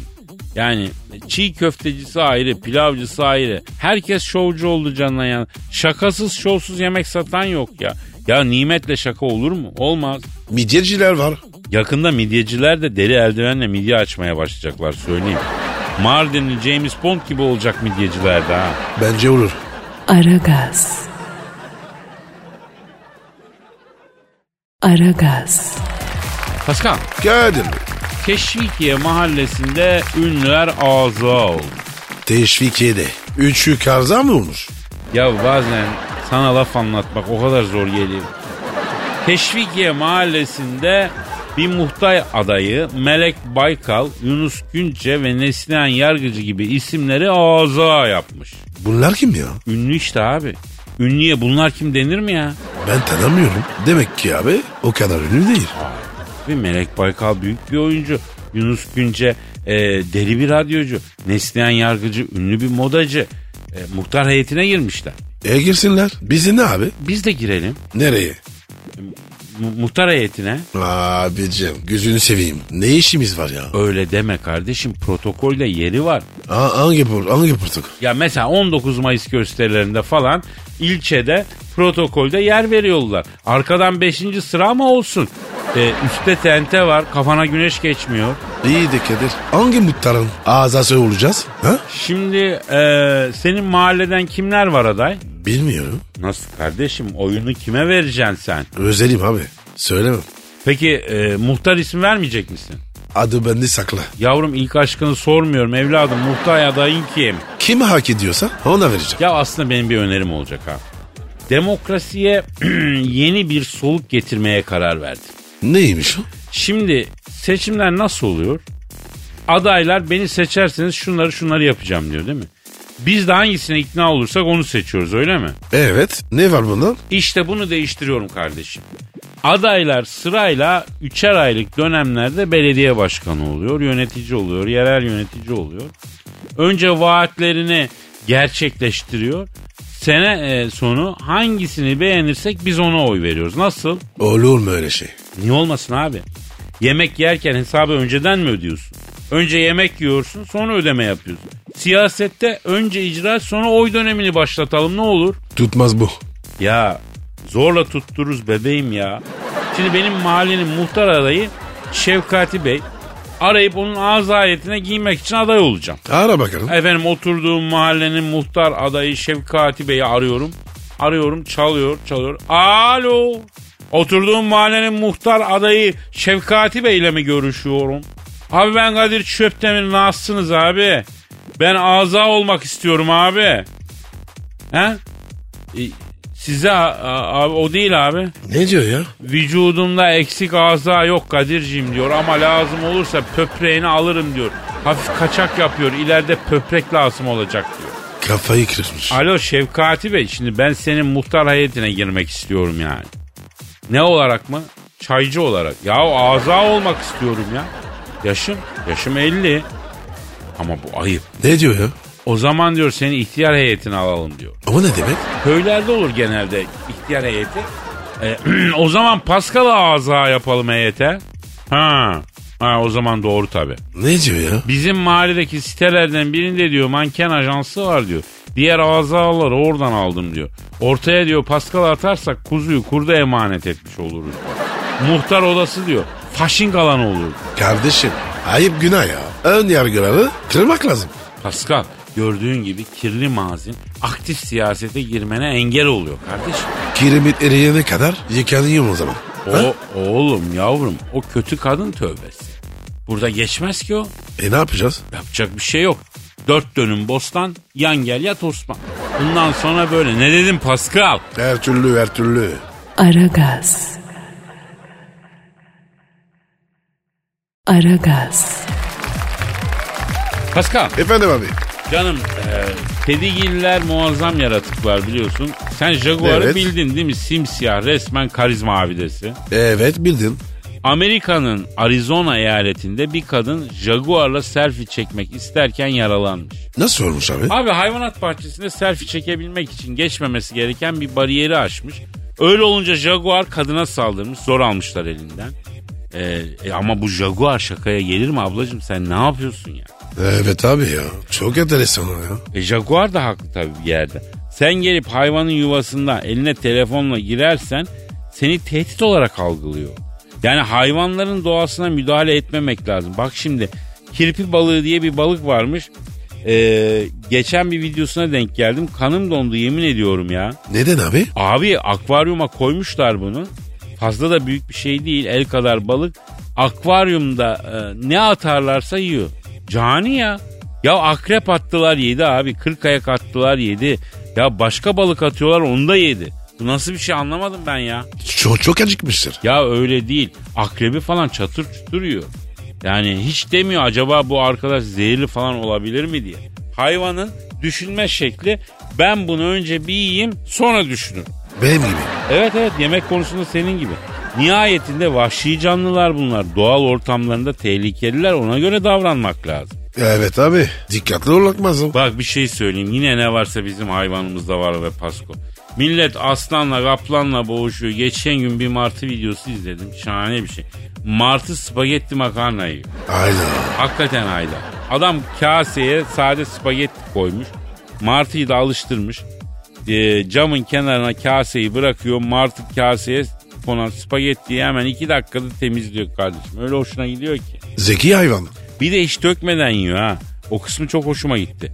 Yani çiğ köftecisi ayrı, pilavcısı ayrı. Herkes şovcu oldu canına yani. Şakasız şovsuz yemek satan yok ya. Ya nimetle şaka olur mu? Olmaz. Midyeciler var. Yakında midyeciler de deri eldivenle midye açmaya başlayacaklar söyleyeyim. Mardinli James Bond gibi olacak midyeciler de ha. Bence olur. Aragaz. Aragaz. Pascal, Bey. Teşvikiye mahallesinde ünlüler ağza oldu. Teşvikiye'de. Üçü karza mı olmuş? Ya bazen sana laf anlatmak o kadar zor geliyor. Teşvikiye mahallesinde bir muhtay adayı Melek Baykal, Yunus Günce ve Neslihan Yargıcı gibi isimleri ağza yapmış. Bunlar kim ya? Ünlü işte abi. Ünlüye bunlar kim denir mi ya? Ben tanımıyorum. Demek ki abi o kadar ünlü değil. Bir Melek Baykal büyük bir oyuncu. Yunus Günce e, deli bir radyocu. Neslihan Yargıcı ünlü bir modacı. E, muhtar heyetine girmişler. E girsinler. Bizi ne abi? Biz de girelim. Nereye? Mu- muhtar heyetine. Abicim gözünü seveyim. Ne işimiz var ya? Öyle deme kardeşim protokolde yeri var. Ha, hangi port hangi portuk? Ya mesela 19 Mayıs gösterilerinde falan ilçede protokolde yer veriyorlar. Arkadan 5. sıra mı olsun? E, üstte tente var kafana güneş geçmiyor. İyi de Kadir. Hangi muhtarın azası olacağız? Ha? Şimdi e, senin mahalleden kimler var aday? Bilmiyorum. Nasıl kardeşim oyunu kime vereceksin sen? Özelim abi. Söylemem. Peki e, muhtar isim vermeyecek misin? Adı bende sakla. Yavrum ilk aşkını sormuyorum evladım muhtar adayın kim? Kim hak ediyorsa ona vereceğim. Ya aslında benim bir önerim olacak ha. Demokrasiye [clears throat] yeni bir soluk getirmeye karar verdim. Neymiş o? Şimdi seçimler nasıl oluyor? Adaylar beni seçerseniz şunları şunları yapacağım diyor değil mi? Biz de hangisine ikna olursak onu seçiyoruz öyle mi? Evet. Ne var bunda? İşte bunu değiştiriyorum kardeşim. Adaylar sırayla üçer aylık dönemlerde belediye başkanı oluyor, yönetici oluyor, yerel yönetici oluyor. Önce vaatlerini gerçekleştiriyor. Sene e, sonu hangisini beğenirsek biz ona oy veriyoruz. Nasıl? Olur mu öyle şey? Niye olmasın abi? Yemek yerken hesabı önceden mi ödüyorsun? Önce yemek yiyorsun sonra ödeme yapıyorsun. Siyasette önce icraat sonra oy dönemini başlatalım ne olur? Tutmaz bu. Ya zorla tuttururuz bebeğim ya. Şimdi benim mahallenin muhtar adayı Şevkati Bey. Arayıp onun ağız ayetine giymek için aday olacağım. Ara bakalım. Efendim oturduğum mahallenin muhtar adayı Şevkati Bey'i arıyorum. Arıyorum çalıyor çalıyor. Alo. Oturduğum mahallenin muhtar adayı Şevkati Bey ile mi görüşüyorum? Abi ben Kadir Çöptemir nasılsınız abi? Ben aza olmak istiyorum abi. He? E, Size abi o değil abi. Ne diyor ya? Vücudumda eksik aza yok Kadir'cim diyor ama lazım olursa pöpreğini alırım diyor. Hafif kaçak yapıyor ileride pöprek lazım olacak diyor. Kafayı kırmış. Alo Şevkati Bey şimdi ben senin muhtar heyetine girmek istiyorum yani. Ne olarak mı? Çaycı olarak. Ya aza olmak istiyorum ya. Yaşım, yaşım 50. Ama bu ayıp. Ne diyor ya? O zaman diyor seni ihtiyar heyetine alalım diyor. O ne demek? Köylerde olur genelde ihtiyar heyeti. E, [clears throat] o zaman Paskal'ı ağza yapalım heyete. Ha. Ha o zaman doğru tabi. Ne diyor ya? Bizim mahalledeki sitelerden birinde diyor manken ajansı var diyor. Diğer azaları oradan aldım diyor. Ortaya diyor Pascal atarsak kuzuyu kurda emanet etmiş oluruz. Muhtar odası diyor. Faşing alanı olur. Kardeşim ayıp günah ya. Ön yargıları kırmak lazım. Pascal gördüğün gibi kirli mazin aktif siyasete girmene engel oluyor kardeşim. Kiremit eriyene kadar yıkanıyorum o zaman. Ha? O oğlum yavrum o kötü kadın tövbesi. Burada geçmez ki o. E ne yapacağız? Yapacak bir şey yok. Dört dönüm bostan yan gel yat Osman. Bundan sonra böyle. Ne dedim Pascal? Her türlü her türlü. Aragaz. Aragaz. Pascal Efendim abi. Canım e, muazzam yaratıklar biliyorsun. Sen Jaguar'ı Evet. bildin değil mi? Simsiyah resmen karizma abidesi. Evet bildin. Amerika'nın Arizona eyaletinde bir kadın Jaguar'la selfie çekmek isterken yaralanmış. Nasıl olmuş abi? Abi hayvanat bahçesinde selfie çekebilmek için geçmemesi gereken bir bariyeri aşmış. Öyle olunca Jaguar kadına saldırmış. Zor almışlar elinden. Ee, e, ama bu Jaguar şakaya gelir mi ablacığım sen ne yapıyorsun ya? Evet abi ya. Çok enteresan o ya. E Jaguar da haklı tabii bir yerde. Sen gelip hayvanın yuvasında eline telefonla girersen seni tehdit olarak algılıyor. Yani hayvanların doğasına müdahale etmemek lazım. Bak şimdi kirpi balığı diye bir balık varmış. Ee, geçen bir videosuna denk geldim. Kanım dondu yemin ediyorum ya. Neden abi? Abi akvaryuma koymuşlar bunu. Fazla da büyük bir şey değil. El kadar balık. Akvaryumda e, ne atarlarsa yiyor. Cani ya. Ya akrep attılar yedi abi. Kırk ayak attılar yedi. Ya başka balık atıyorlar onu da yedi. Bu nasıl bir şey anlamadım ben ya. Çok, çok acıkmıştır. Ya öyle değil. Akrebi falan çatır çutur yiyor. Yani hiç demiyor acaba bu arkadaş zehirli falan olabilir mi diye. Hayvanın düşünme şekli ben bunu önce bir yiyeyim sonra düşünürüm. Benim gibi. Evet evet yemek konusunda senin gibi. Nihayetinde vahşi canlılar bunlar. Doğal ortamlarında tehlikeliler ona göre davranmak lazım. Evet abi. Dikkatli olmak lazım. Bak bir şey söyleyeyim yine ne varsa bizim hayvanımızda var ve Pasko. Millet aslanla kaplanla boğuşuyor. Geçen gün bir martı videosu izledim. Şahane bir şey. Martı spagetti makarna yiyor. Aynen. Hakikaten ayda. Adam kaseye sade spagetti koymuş. Martıyı da alıştırmış. Ee, camın kenarına kaseyi bırakıyor. Martı kaseye konan spagettiyi hemen iki dakikada temizliyor kardeşim. Öyle hoşuna gidiyor ki. Zeki hayvan. Bir de hiç dökmeden yiyor ha. O kısmı çok hoşuma gitti.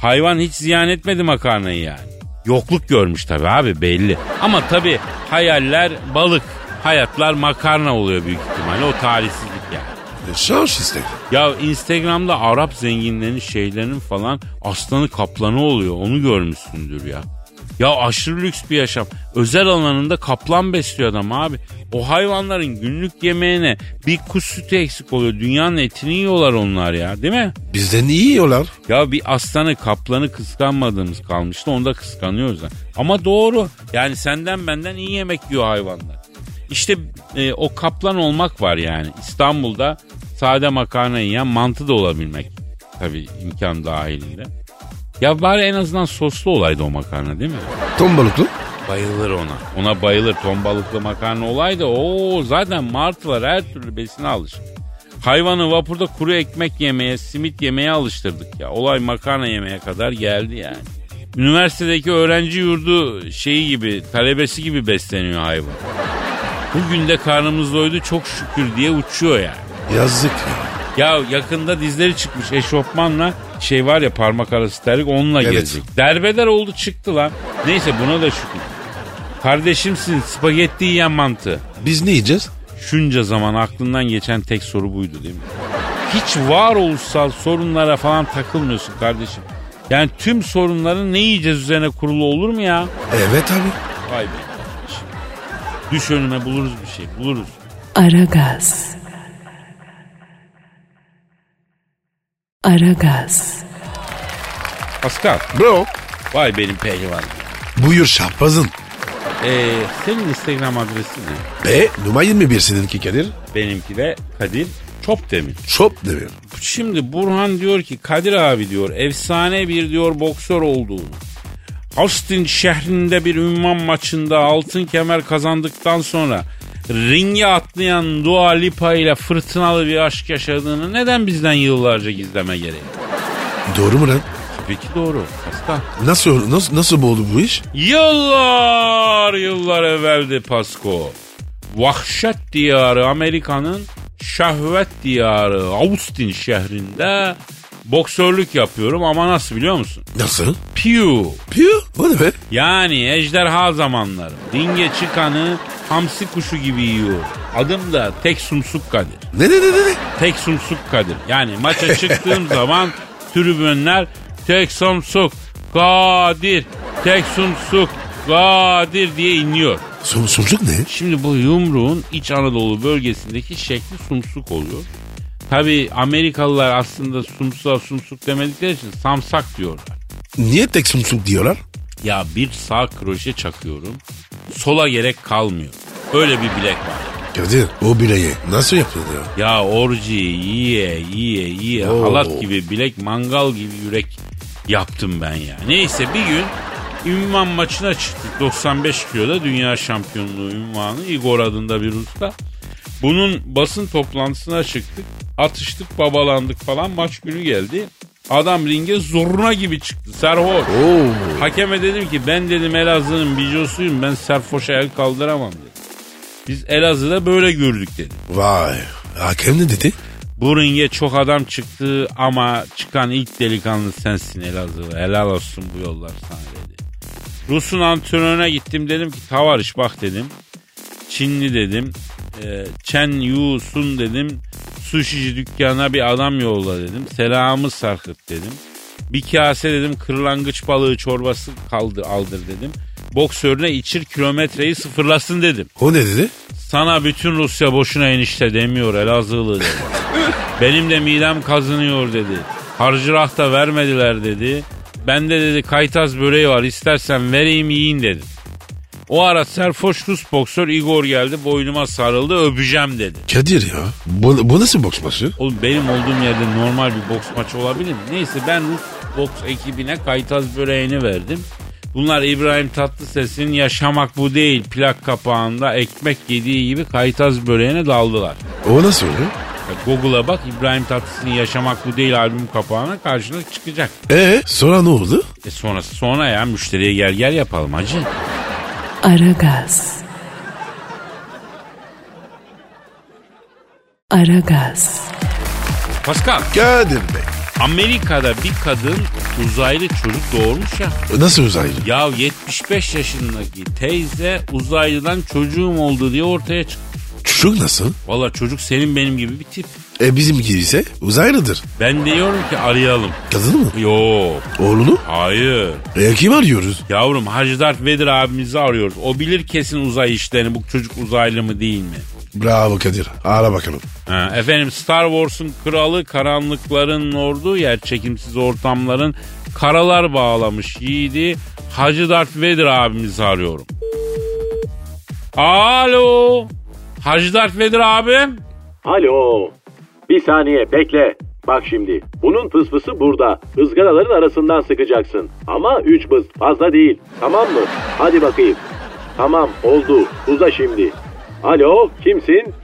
Hayvan hiç ziyan etmedi makarnayı yani. Yokluk görmüş tabii abi belli. Ama tabii hayaller balık. Hayatlar makarna oluyor büyük ihtimalle. O talihsizlik yani. E, Şans işte. Ya Instagram'da Arap zenginlerinin şeylerinin falan aslanı kaplanı oluyor. Onu görmüşsündür ya. Ya aşırı lüks bir yaşam. Özel alanında kaplan besliyor adam abi. O hayvanların günlük yemeğine bir kuş sütü eksik oluyor. Dünyanın etini yiyorlar onlar ya değil mi? Bizden iyi yiyorlar. Ya bir aslanı kaplanı kıskanmadığımız kalmıştı onu da kıskanıyoruz. da. Ama doğru yani senden benden iyi yemek yiyor hayvanlar. İşte e, o kaplan olmak var yani. İstanbul'da sade makarna yiyen mantı da olabilmek. Tabii imkan dahilinde. Ya bari en azından soslu olaydı o makarna değil mi? Ton balıklı. Bayılır ona. Ona bayılır. Ton balıklı makarna olaydı. O zaten martılar her türlü besine alışır. Hayvanı vapurda kuru ekmek yemeye, simit yemeye alıştırdık ya. Olay makarna yemeye kadar geldi yani. Üniversitedeki öğrenci yurdu şeyi gibi, talebesi gibi besleniyor hayvan. Bugün de karnımız doydu çok şükür diye uçuyor yani. Yazık ya. Ya yakında dizleri çıkmış eşofmanla şey var ya parmak arası terlik onunla Evet. gelecek. Derbeder oldu çıktı lan. Neyse buna da şükür. Kardeşimsin spagetti yiyen mantı. Biz ne yiyeceğiz? Şunca zaman aklından geçen tek soru buydu değil mi? Hiç varoluşsal sorunlara falan takılmıyorsun kardeşim. Yani tüm sorunların ne yiyeceğiz üzerine kurulu olur mu ya? Evet abi. Vay be kardeşim. Düş önüme buluruz bir şey buluruz. Aragaz. Aragaz. Pascal. Bro. Vay benim pehlivan. Buyur şahbazın. Ee, senin Instagram adresin ne? Be numara 21 seninki Kadir. Benimki de Kadir Çopdemir. Çok demir. Şimdi Burhan diyor ki Kadir abi diyor efsane bir diyor boksör olduğunu. Austin şehrinde bir ünvan maçında altın kemer kazandıktan sonra ringe atlayan Dua Lipa ile fırtınalı bir aşk yaşadığını neden bizden yıllarca gizleme gereği? Doğru mu lan? Tabii ki doğru. Pascal. Nasıl, nasıl, nasıl oldu bu iş? Yıllar yıllar evveldi Pasko. Vahşet diyarı Amerika'nın şehvet diyarı Austin şehrinde boksörlük yapıyorum ama nasıl biliyor musun? Nasıl? Pew. Piyo. O ne be? Yani ejderha zamanları. Ringe çıkanı hamsi kuşu gibi yiyor. Adım da tek sumsuk Kadir. Ne ne ne ne? Tek sumsuk Kadir. Yani maça [laughs] çıktığım zaman tribünler tek sumsuk Kadir. Tek sumsuk Kadir diye inliyor. Sun, sucuk ne? Şimdi bu yumruğun İç Anadolu bölgesindeki şekli sumsuk oluyor. Tabi Amerikalılar aslında sumsuğa sumsuk demedikleri için samsak diyorlar. Niye tek sumsuk diyorlar? Ya bir sağ kroşe çakıyorum. Sola gerek kalmıyor. Öyle bir bilek var. Kadir o bileği nasıl yapıldı ya? Ya orji yiye yiye yiye Oo. halat gibi bilek mangal gibi yürek yaptım ben ya. Neyse bir gün ünvan maçına çıktık. 95 kiloda dünya şampiyonluğu ünvanı Igor adında bir usta. Bunun basın toplantısına çıktık. Atıştık babalandık falan maç günü geldi. Adam ringe zoruna gibi çıktı serhoş. Oo. Hakeme dedim ki ben dedim Elazığ'ın bicosuyum ben serfoşa el kaldıramam dedim. Biz Elazığ'da böyle gördük dedim. Vay. Hakem ne dedi? Bu ringe çok adam çıktı ama çıkan ilk delikanlı sensin Elazığ. Helal olsun bu yollar sana dedi. Rus'un antrenörüne gittim dedim ki Tavarış bak dedim. Çinli dedim. E, Chen Yu Sun dedim. Sushici dükkanına bir adam yolla dedim. Selamı sarkıt dedim. Bir kase dedim kırlangıç balığı çorbası kaldı aldır dedim. Boksörüne içir kilometreyi sıfırlasın dedim. O ne dedi? Sana bütün Rusya boşuna enişte demiyor Elazığlı dedi. Benim de midem kazınıyor dedi. Harcırah da vermediler dedi. Bende dedi kaytaz böreği var istersen vereyim yiyin dedi. O ara serfoş Rus boksör Igor geldi boynuma sarıldı öpeceğim dedi. Kadir ya. Bu, bu nasıl boks maçı? Oğlum benim olduğum yerde normal bir boks maçı olabilir mi? Neyse ben Rus boks ekibine kaytaz böreğini verdim. Bunlar İbrahim Tatlıses'in yaşamak bu değil plak kapağında ekmek yediği gibi kaytaz böreğine daldılar. O nasıl oluyor? Google'a bak İbrahim Tatlıses'in Yaşamak Bu Değil albüm kapağına karşına çıkacak. E sonra ne oldu? E sonrası sonra ya müşteriye gel gel yapalım hacı. Aragaz. Aragaz. Pascal Kadir Bey. Amerika'da bir kadın uzaylı çocuk doğurmuş ya. Nasıl uzaylı? Ya 75 yaşındaki teyze uzaylıdan çocuğum oldu diye ortaya çıktı. Çocuk nasıl? Valla çocuk senin benim gibi bir tip. E bizim ise uzaylıdır. Ben diyorum ki arayalım. Kadını mı? Yok. Oğlunu? Hayır. E kim arıyoruz? Yavrum Hacı Dert Vedir abimizi arıyoruz. O bilir kesin uzay işlerini. Bu çocuk uzaylı mı değil mi? Bravo Kadir. Ara bakalım. Ha, efendim Star Wars'un kralı karanlıkların ordu yer çekimsiz ortamların karalar bağlamış yiğidi Hacı Dert Vedir abimizi arıyorum. Alo. Hacı Dert Vedir abim. Alo. Bir saniye bekle. Bak şimdi. Bunun fısfısı burada. Izgaraların arasından sıkacaksın. Ama üç bız fazla değil. Tamam mı? Hadi bakayım. Tamam oldu. Uza şimdi. Alo kimsin?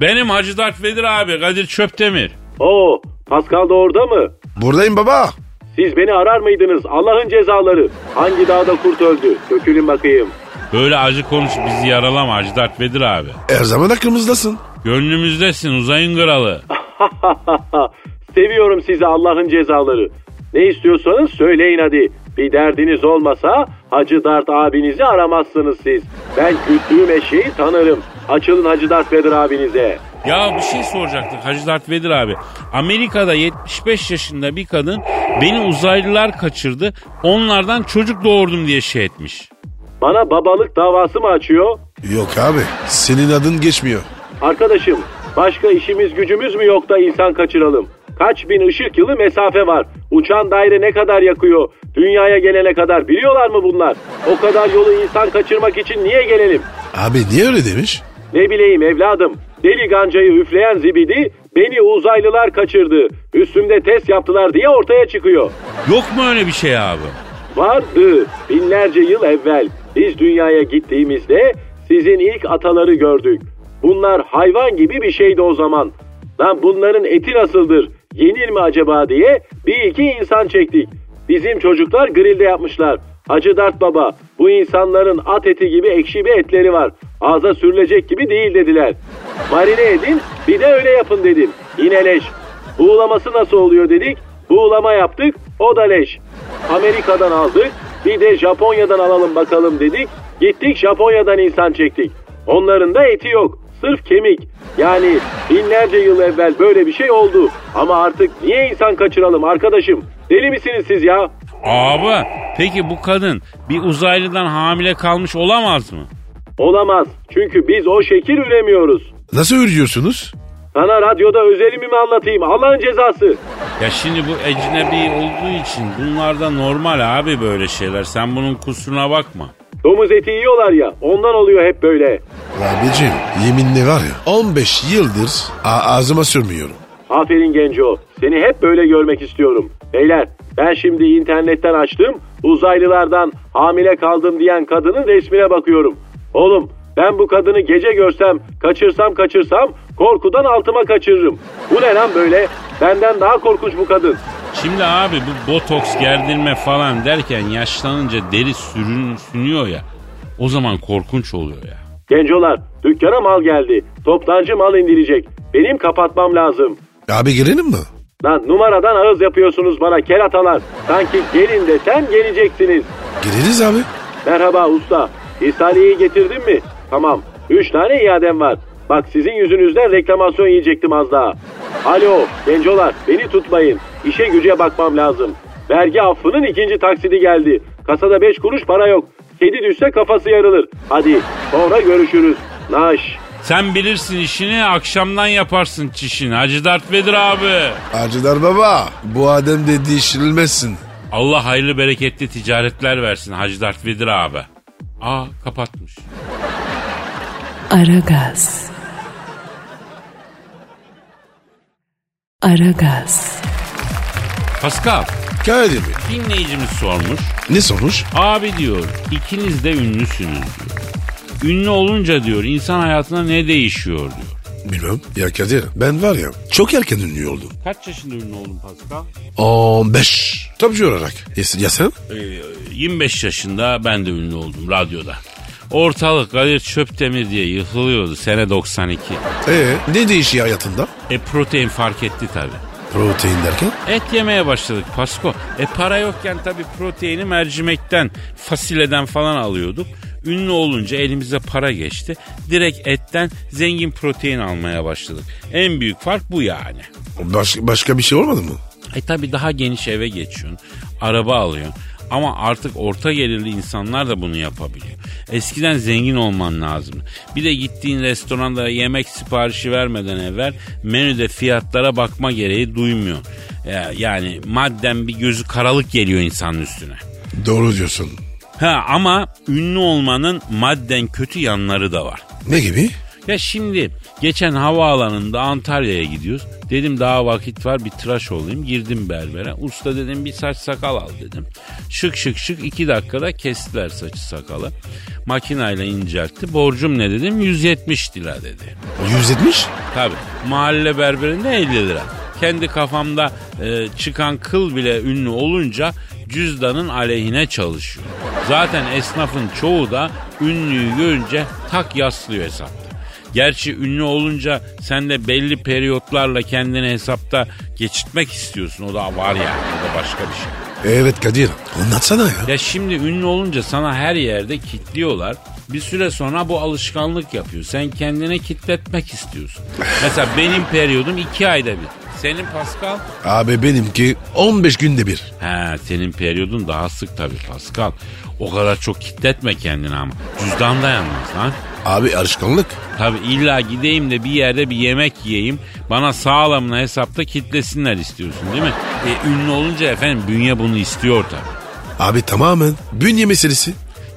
Benim Hacı Dert Vedir abi Kadir Çöptemir. Oo Pascal da orada mı? Buradayım baba. Siz beni arar mıydınız? Allah'ın cezaları. Hangi dağda kurt öldü? Dökülün bakayım. Böyle acı konuş bizi yaralama Hacı Dert Vedir abi. Her zaman aklımızdasın. Gönlümüzdesin uzayın kralı. [laughs] Seviyorum sizi Allah'ın cezaları. Ne istiyorsanız söyleyin hadi. Bir derdiniz olmasa Hacı Dert abinizi aramazsınız siz. Ben güttüğüm eşeği tanırım. Açılın Hacı Dert Vedir abinize. Ya bir şey soracaktık Hacı Dert Vedir abi. Amerika'da 75 yaşında bir kadın beni uzaylılar kaçırdı. Onlardan çocuk doğurdum diye şey etmiş. Bana babalık davası mı açıyor? Yok abi. Senin adın geçmiyor. Arkadaşım başka işimiz gücümüz mü yok da insan kaçıralım? Kaç bin ışık yılı mesafe var. Uçan daire ne kadar yakıyor? Dünyaya gelene kadar biliyorlar mı bunlar? O kadar yolu insan kaçırmak için niye gelelim? Abi niye öyle demiş? Ne bileyim evladım. Deli gancayı üfleyen zibidi beni uzaylılar kaçırdı. Üstümde test yaptılar diye ortaya çıkıyor. Yok mu öyle bir şey abi? Vardı. Binlerce yıl evvel biz dünyaya gittiğimizde sizin ilk ataları gördük. Bunlar hayvan gibi bir şeydi o zaman. Lan bunların eti nasıldır? Yenir mi acaba diye bir iki insan çektik. Bizim çocuklar grilde yapmışlar. Hacı Dert Baba bu insanların at eti gibi ekşi bir etleri var. Ağza sürülecek gibi değil dediler. Marine edin bir de öyle yapın dedim. Yine leş. Buğulaması nasıl oluyor dedik. Buğulama yaptık o da leş. Amerika'dan aldık bir de Japonya'dan alalım bakalım dedik. Gittik Japonya'dan insan çektik. Onların da eti yok. Sırf kemik. Yani binlerce yıl evvel böyle bir şey oldu. Ama artık niye insan kaçıralım arkadaşım? Deli misiniz siz ya? Abi peki bu kadın bir uzaylıdan hamile kalmış olamaz mı? Olamaz. Çünkü biz o şekil üremiyoruz. Nasıl ürüyorsunuz? Sana radyoda özelimi mi anlatayım? Allah'ın cezası. Ya şimdi bu ecnebi olduğu için bunlarda normal abi böyle şeyler. Sen bunun kusuruna bakma. Domuz eti yiyorlar ya ondan oluyor hep böyle. Abicim yeminle var ya 15 yıldır ağzıma sürmüyorum. Aferin Genco. Seni hep böyle görmek istiyorum. Beyler ben şimdi internetten açtım. Uzaylılardan hamile kaldım diyen kadının resmine bakıyorum. Oğlum ben bu kadını gece görsem, kaçırsam kaçırsam korkudan altıma kaçırırım. Bu ne lan böyle? Benden daha korkunç bu kadın. Şimdi abi bu botoks gerdirme falan derken yaşlanınca deri sürün, sünüyor ya. O zaman korkunç oluyor ya. Gencolar dükkana mal geldi. Toptancı mal indirecek. Benim kapatmam lazım. Abi girelim mi? Lan numaradan ağız yapıyorsunuz bana keratalar. Sanki gelin desem geleceksiniz. Gireriz abi. Merhaba usta. İhsaliyeyi getirdin mi? Tamam. Üç tane iadem var. Bak sizin yüzünüzden reklamasyon yiyecektim az daha. Alo gencolar beni tutmayın. İşe güce bakmam lazım. Vergi affının ikinci taksidi geldi. Kasada beş kuruş para yok. Kedi düşse kafası yarılır. Hadi sonra görüşürüz. Naş. Sen bilirsin işini akşamdan yaparsın çişini. Hacı Dert Vedir abi. Acıdar baba bu adem de değiştirilmezsin. Allah hayırlı bereketli ticaretler versin Hacı Dert Vedir abi. Aa kapatmış. Aragaz. Aragaz. Pascal Kadir Bey dinleyicimiz sormuş. ne sonuç? Abi diyor ikiniz de ünlüsünüz diyor. Ünlü olunca diyor insan hayatına ne değişiyor diyor. Bilmem. Ya Kadir ben var ya çok erken ünlü oldum. Kaç yaşında ünlü oldun Pascal? 15. Topçu olarak. Ya, ya sen? Ee, 25 yaşında ben de ünlü oldum radyoda. Ortalık Kadir Çöptemir diye yıkılıyordu sene 92. Ee, ne değişiyor hayatında? E protein fark etti tabi. Protein derken? Et yemeye başladık Pasko. E para yokken tabi proteini mercimekten, fasulyeden falan alıyorduk. Ünlü olunca elimize para geçti. Direkt etten zengin protein almaya başladık. En büyük fark bu yani. Baş, başka bir şey olmadı mı? E tabi daha geniş eve geçiyorsun. Araba alıyorsun. Ama artık orta gelirli insanlar da bunu yapabiliyor. Eskiden zengin olman lazım. Bir de gittiğin restoranda yemek siparişi vermeden evvel menüde fiyatlara bakma gereği duymuyor. Ya- Yani madden bir gözü karalık geliyor insanın üstüne. Doğru diyorsun. Ha ama ünlü olmanın madden kötü yanları da var. Ne gibi? Ya şimdi geçen havaalanında Antalya'ya gidiyoruz. Dedim daha vakit var bir tıraş olayım. Girdim berbere. Usta dedim bir saç sakal al dedim. Şık şık şık iki dakikada kestiler saçı sakalı. Makinayla inceltti. Borcum ne dedim 170 lira dedi. 170? Tabi mahalle berberinde 50 lira. Kendi kafamda e, çıkan kıl bile ünlü olunca cüzdanın aleyhine çalışıyor. Zaten esnafın çoğu da ünlüyü görünce tak yaslıyor hesapta. Gerçi ünlü olunca sen de belli periyotlarla kendini hesapta geçirtmek istiyorsun. O da var yani. O da başka bir şey. Evet Kadir. Anlatsana ya. Ya şimdi ünlü olunca sana her yerde kitliyorlar. Bir süre sonra bu alışkanlık yapıyor. Sen kendine kitletmek istiyorsun. Mesela benim periyodum iki ayda bir. Senin Pascal? Abi benimki 15 günde bir. He senin periyodun daha sık tabii Pascal. O kadar çok kitletme kendini ama. Cüzdan dayanmaz lan. Abi alışkanlık. Tabii illa gideyim de bir yerde bir yemek yiyeyim. Bana sağlamına hesapta kitlesinler istiyorsun değil mi? E, ünlü olunca efendim bünye bunu istiyor tabii. Abi tamamen bünye meselesi.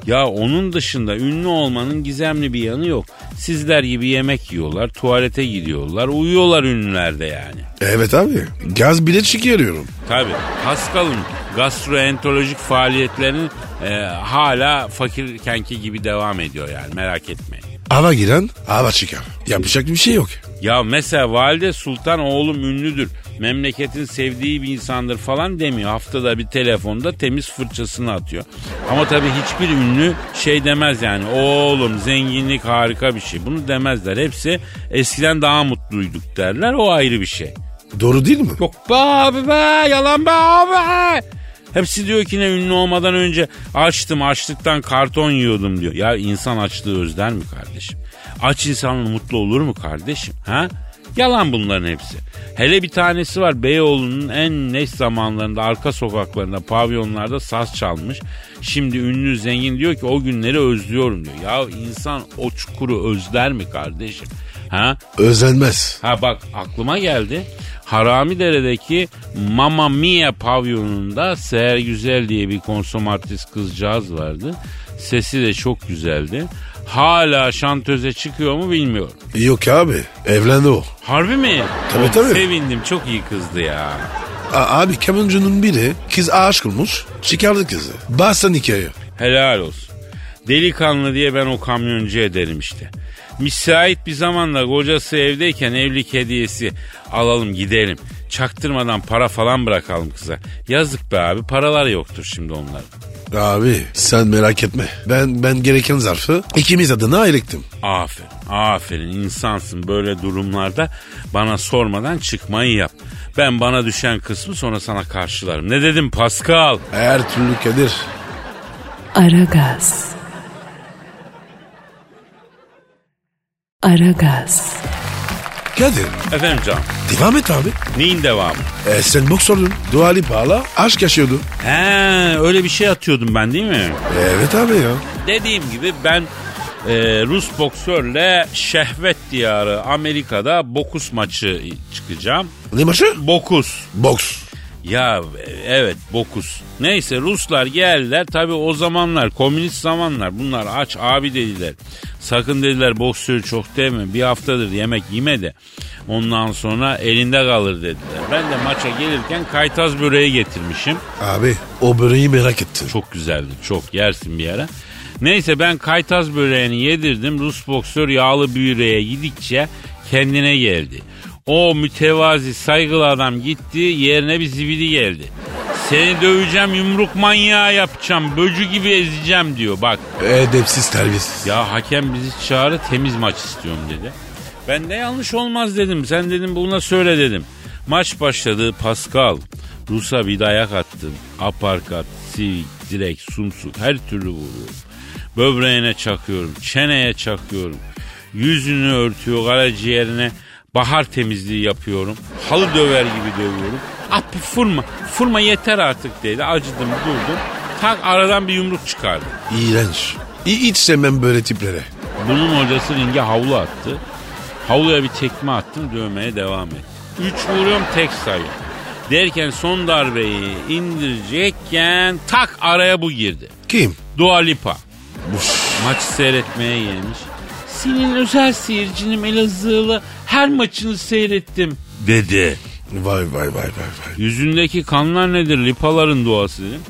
Ya onun dışında ünlü olmanın gizemli bir yanı yok. Sizler gibi yemek yiyorlar, tuvalete gidiyorlar, uyuyorlar ünlülerde yani. Evet abi. Gaz bile çıkarıyorum. Tabii. Pascal'ın gastroenterolojik faaliyetlerinin e, hala fakirkenki gibi devam ediyor yani merak etmeyin. Hava giren hava çıkar. Yapacak bir şey yok. Ya mesela Valide Sultan oğlum ünlüdür. Memleketin sevdiği bir insandır falan demiyor. Haftada bir telefonda temiz fırçasını atıyor. Ama tabii hiçbir ünlü şey demez yani. Oğlum zenginlik harika bir şey. Bunu demezler. Hepsi eskiden daha mutluyduk derler. O ayrı bir şey. Doğru değil mi? Yok be abi be yalan be abi. Hepsi diyor ki ne ünlü olmadan önce açtım açlıktan karton yiyordum diyor. Ya insan açlığı özler mi kardeşim? Aç insan mutlu olur mu kardeşim? Ha? Yalan bunların hepsi. Hele bir tanesi var Beyoğlu'nun en neş zamanlarında arka sokaklarında pavyonlarda saz çalmış. Şimdi ünlü zengin diyor ki o günleri özlüyorum diyor. Ya insan o çukuru özler mi kardeşim? Ha? Özenmez. Ha bak aklıma geldi. Haramidere'deki Mamma Mia pavyonunda Seher Güzel diye bir konsomatris kızcağız vardı. Sesi de çok güzeldi. Hala şantöze çıkıyor mu bilmiyorum. Yok abi. Evlendi o. Harbi mi? Tabii, Oh, tabii. Sevindim çok iyi kızdı ya. A- abi kamuncunun biri kız aşık olmuş. Çıkardı kızı. Bastan hikaye. Helal olsun. Delikanlı diye ben o kamyoncu ederim işte. Müsait bir zamanda kocası evdeyken evlilik hediyesi alalım gidelim. Çaktırmadan para falan bırakalım kıza. Yazık be abi paralar yoktur şimdi onların. Abi sen merak etme. Ben ben gereken zarfı ikimiz adına ayırttım. Aferin, aferin insansın böyle durumlarda bana sormadan çıkmayı yap. Ben bana düşen kısmı sonra sana karşılarım. Ne dedim Pascal? Her türlü Kadir. Aragaz. Aragaz. Kadir Efendim canım devam et abi. neyin devamı? E, sen boksördün. Dua Lipa'la aşk yaşıyordun. He öyle bir şey atıyordum ben değil mi? Evet abi ya. Dediğim gibi ben e, Rus boksörle şehvet diyarı Amerika'da bokus maçı çıkacağım. Ne maçı? Bokus. Boks. Ya evet bokus. Neyse Ruslar geldiler tabi o zamanlar komünist zamanlar bunlar aç abi dediler. Sakın dediler boksörü çok deme bir haftadır yemek yeme de ondan sonra elinde kalır dediler. Ben de maça gelirken kaytaz böreği getirmişim. Abi o böreği merak ettim. Çok güzeldi çok yersin bir ara. Neyse ben kaytaz böreğini yedirdim. Rus boksör yağlı büyüreğe gidikçe kendine geldi. O mütevazi saygılı adam gitti yerine bir zibidi geldi. Seni döveceğim yumruk manyağı yapacağım böcü gibi ezeceğim diyor bak. Edepsiz terbiyesiz. Ya hakem bizi çağırı temiz maç istiyorum dedi. Ben de yanlış olmaz dedim. Sen dedim buna söyle dedim. Maç başladı Pascal. Rus'a bir dayak attım. Aparkat, sivik, direk, sumsuk her türlü vuruyor. Böbreğine çakıyorum, çeneye çakıyorum. Yüzünü örtüyor, karaciğerine bahar temizliği yapıyorum. Halı döver gibi dövüyorum. Ah bir fırma, fırma yeter artık dedi. Acıdım durdum. Tak aradan bir yumruk çıkardı. İğrenç. Hiç sevmem böyle tiplere. Bunun hocası ringe havlu attı. Havluya bir tekme attım dövmeye devam etti. Üç vuruyorum tek sayı. Derken son darbeyi indirecekken tak araya bu girdi. Kim? Dua Lipa. Maçı seyretmeye gelmiş. Senin özel seyircinim Elazığlı her maçını seyrettim dedi. Vay vay vay vay vay. Yüzündeki kanlar nedir Lipaların duası dedim.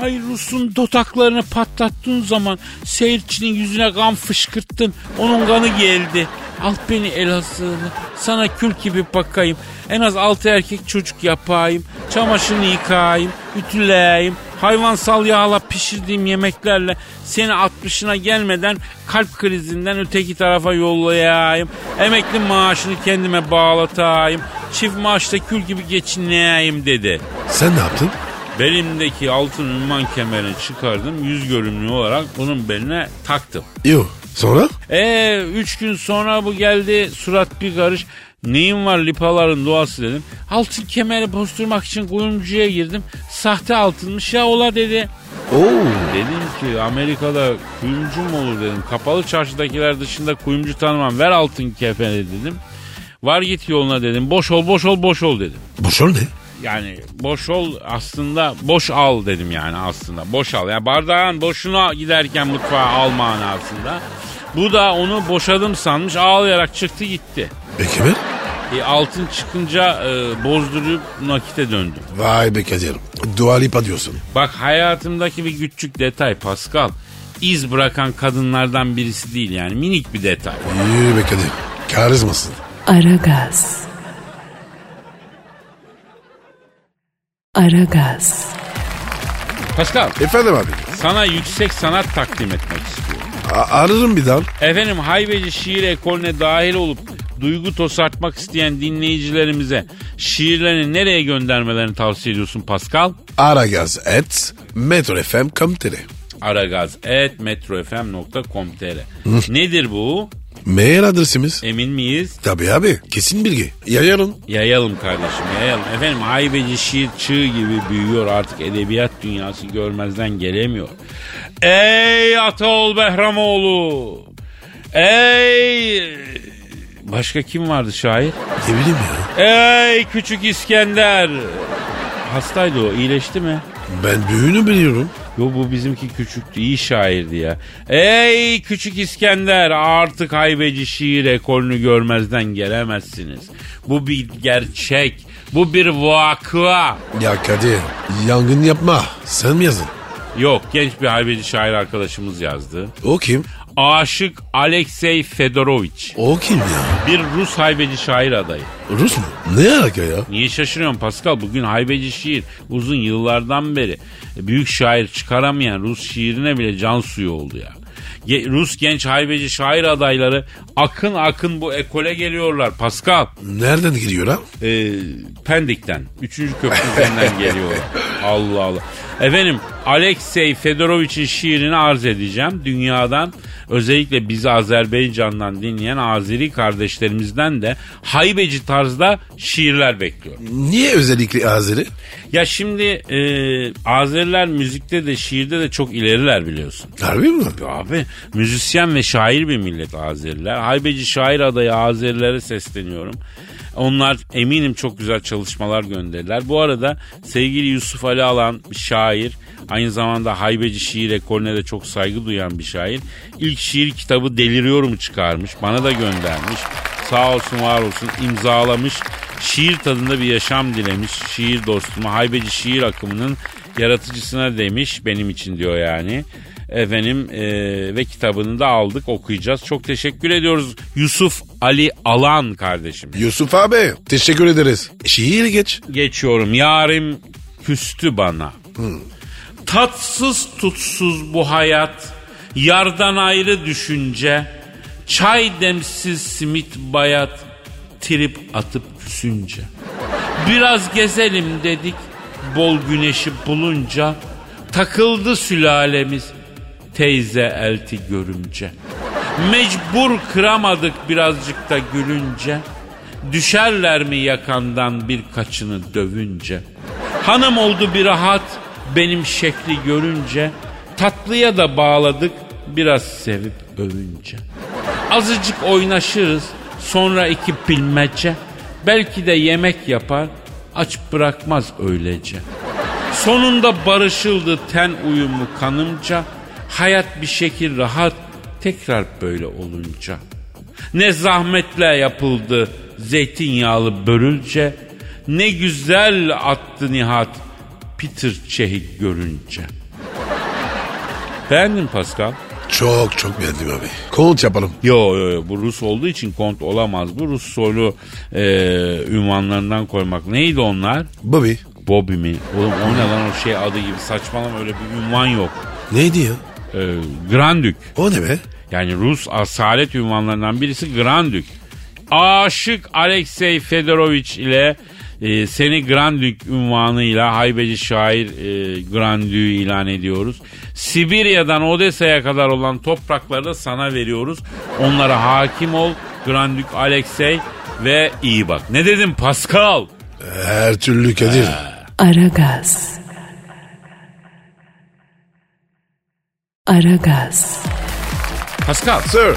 Hayır Rus'un dotaklarını patlattığın zaman seyircinin yüzüne kan fışkırttın. Onun kanı geldi. Al beni Elazığlı. Sana kül gibi bakayım. En az altı erkek çocuk yapayım. Çamaşırını yıkayayım. Ütüleyeyim. Hayvansal yağla pişirdiğim yemeklerle seni 60'ına gelmeden kalp krizinden öteki tarafa yollayayım. Emekli maaşını kendime bağlatayım. Çift maaşta kül gibi geçineyim dedi. Sen ne yaptın? Belimdeki altın ünvan kemerini çıkardım. Yüz görümlü olarak bunun beline taktım. Yok. Sonra? E üç gün sonra bu geldi surat bir karış. Neyin var lipaların doğası dedim. Altın kemeri bozdurmak için kuyumcuya girdim. Sahte altınmış ya ola dedi. Oo. Dedim ki Amerika'da kuyumcu mu olur dedim. Kapalı çarşıdakiler dışında kuyumcu tanımam. Ver altın kefeni dedim. Var git yoluna dedim. Boş ol boş ol boş ol dedim. Boşol ne? Yani boş ol aslında boş al dedim yani aslında. Boş al. Yani bardağın boşuna giderken mutfağa al manasında. Bu da onu boşadım sanmış ağlayarak çıktı gitti. Peki mi? E, altın çıkınca e, bozdurup nakite döndüm. Vay be Kadir. Dua Lipa diyorsun. Bak hayatımdaki bir küçük detay Pascal. İz bırakan kadınlardan birisi değil yani minik bir detay. Yürü be Kadir. Karizmasın. Aragaz. Aragaz. Pascal Efendim abi. sana yüksek sanat takdim etmek istiyorum. A- ararım bir daha. Efendim haybeci şiir ekolüne dahil olup duygu tosartmak isteyen dinleyicilerimize şiirlerini nereye göndermelerini tavsiye ediyorsun Pascal? Aragaz et metrofm.com.tr aragaz.metrofm.com.tr Nedir bu? Mail adresimiz. Emin miyiz? Tabii abi. Kesin bilgi. Yayarım. Yayalım kardeşim yayalım. Efendim haybeci şiir çığ gibi büyüyor artık edebiyat dünyası görmezden gelemiyor. Ey Ataol Behramoğlu! Ey... Başka kim vardı şair? Ne bileyim ya. Ey küçük İskender! Hastaydı o iyileşti mi? Ben büyüğünü biliyorum. Yo bu bizimki küçüktü iyi şairdi ya. Ey küçük İskender artık haybeci şiir ekolünü görmezden gelemezsiniz. Bu bir gerçek. Bu bir vakıa. Ya Kadir yangın yapma. Sen mi yazdın? Yok genç bir haybeci şair arkadaşımız yazdı. O kim? Aşık Alexey Fedoroviç. O kim ya? Bir Rus haybeci şair adayı. Rus mu? Ne alaka ya? Niye şaşırıyorsun Pascal? Bugün haybeci şiir uzun yıllardan beri büyük şair çıkaramayan Rus şiirine bile can suyu oldu ya. Rus genç haybeci şair adayları akın akın bu ekole geliyorlar Pascal. Nereden giriyor ha? Ee, Pendik'ten. Üçüncü köprü üzerinden geliyorlar. [laughs] Allah Allah. Efendim Alexey Fedorovich'in şiirini arz edeceğim. Dünyadan özellikle bizi Azerbaycan'dan dinleyen Azeri kardeşlerimizden de haybeci tarzda şiirler bekliyor. Niye özellikle Azeri? Ya şimdi e, Azeriler müzikte de şiirde de çok ileriler biliyorsun. Harbi mi? Abi müzisyen ve şair bir millet Azeriler. Haybeci şair adayı Azerilere sesleniyorum. Onlar eminim çok güzel çalışmalar gönderirler. Bu arada sevgili Yusuf Ali Alan bir şair. Aynı zamanda haybeci şiir ekolüne de çok saygı duyan bir şair. İlk şiir kitabı Deliriyorum'u çıkarmış. Bana da göndermiş. Sağ olsun var olsun imzalamış. Şiir tadında bir yaşam dilemiş. Şiir dostuma haybeci şiir akımının yaratıcısına demiş benim için diyor yani. Efendim e, ve kitabını da aldık okuyacağız. Çok teşekkür ediyoruz Yusuf Ali Alan kardeşim. Yusuf abi teşekkür ederiz. Şiir geç. Geçiyorum yarim küstü bana. Tatsız tutsuz bu hayat. Yardan ayrı düşünce. Çay demsiz simit bayat. Trip atıp küsünce. Biraz gezelim dedik. Bol güneşi bulunca. Takıldı sülalemiz. Teyze elti görünce. Mecbur kıramadık birazcık da gülünce. Düşerler mi yakandan birkaçını dövünce? Hanım oldu bir rahat benim şekli görünce. Tatlıya da bağladık biraz sevip övünce. Azıcık oynaşırız sonra iki bilmece. Belki de yemek yapar aç bırakmaz öylece. Sonunda barışıldı ten uyumu kanımca. Hayat bir şekil rahat tekrar böyle olunca. Ne zahmetle yapıldı zeytinyağlı börülce. Ne güzel attı Nihat Peter Çehik görünce. Beğendin Pascal? Çok çok beğendim abi. Kont yapalım. Yo yo yo bu Rus olduğu için kont olamaz. Bu Rus soylu e, ünvanlarından koymak. Neydi onlar? Bobby. Bobby mi? Oğlum o ne lan o şey adı gibi saçmalama öyle bir ünvan yok. Neydi ya? E, Grand Dük. O ne be? Yani Rus asalet ünvanlarından birisi Grand Dük. Aşık Alexey Fedorovich ile e, seni Grand Dük ünvanıyla haybeci şair e, Grand Dük'ü ilan ediyoruz. Sibirya'dan Odessa'ya kadar olan toprakları da sana veriyoruz. Onlara hakim ol Grand Dük Alexey ve iyi bak. Ne dedim Pascal? Her türlü Kadir. Aragaz. Aragaz. Pascal Sir.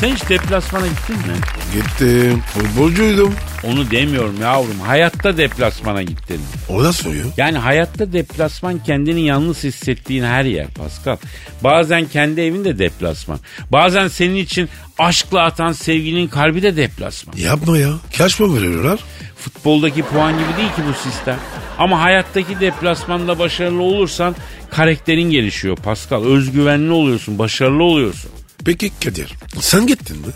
sen hiç deplasmana gittin mi? Gittim. Futbolcuydum. Onu demiyorum yavrum. Hayatta deplasmana gittin? O da soruyor. Yani hayatta deplasman kendini yalnız hissettiğin her yer Pascal. Bazen kendi evinde deplasman. Bazen senin için aşkla atan sevgilinin kalbi de deplasman. Yapma ya. Kaç mı veriyorlar? Futboldaki puan gibi değil ki bu sistem. Ama hayattaki deplasmanda başarılı olursan karakterin gelişiyor Pascal. Özgüvenli oluyorsun, başarılı oluyorsun. Peki Kadir. Sen gittin mi?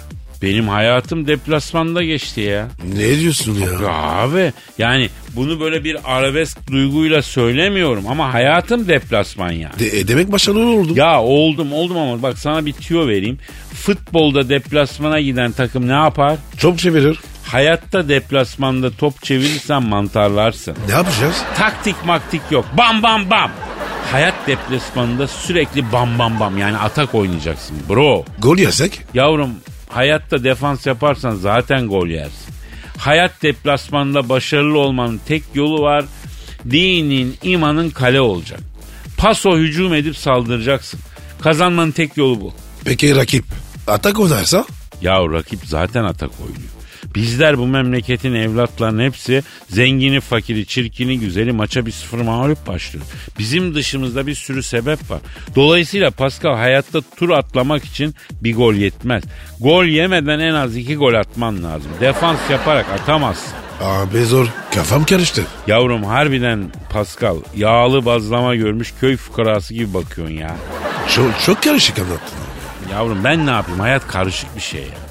Benim hayatım deplasmanda geçti ya. Ne diyorsun ya? Ya abi yani bunu böyle bir arabesk duyguyla söylemiyorum ama hayatım deplasman yani. De, e, demek başarılı oldun. Ya oldum oldum ama bak sana bir tüyo vereyim. Futbolda deplasmana giden takım ne yapar? Çok çevirir. Hayatta deplasmanda top çevirirsen mantarlarsın. Ne yapacağız? Taktik maktik yok. Bam bam bam. Hayat deplasmanında sürekli bam bam bam yani atak oynayacaksın bro. Gol yesek? Yavrum hayatta defans yaparsan zaten gol yersin. Hayat deplasmanında başarılı olmanın tek yolu var. Dinin, imanın kale olacak. Paso hücum edip saldıracaksın. Kazanmanın tek yolu bu. Peki rakip? Atak oynarsa? Ya rakip zaten atak oynuyor. Bizler bu memleketin evlatlarının hepsi zengini, fakiri, çirkini, güzeli maça bir sıfır mağlup başlıyor. Bizim dışımızda bir sürü sebep var. Dolayısıyla Pascal hayatta tur atlamak için bir gol yetmez. Gol yemeden en az iki gol atman lazım. Defans yaparak atamazsın. Abi zor. Kafam karıştı. Yavrum harbiden Pascal yağlı bazlama görmüş köy fukarası gibi bakıyorsun ya. Çok, çok karışık anlattın. Yavrum ben ne yapayım hayat karışık bir şey ya.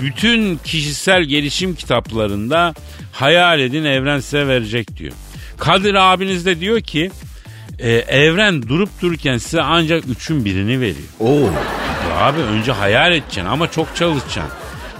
Bütün kişisel gelişim kitaplarında hayal edin evren size verecek diyor. Kadir abiniz de diyor ki e, evren durup dururken size ancak üçün birini veriyor. Oo. Abi önce hayal edeceksin ama çok çalışacaksın.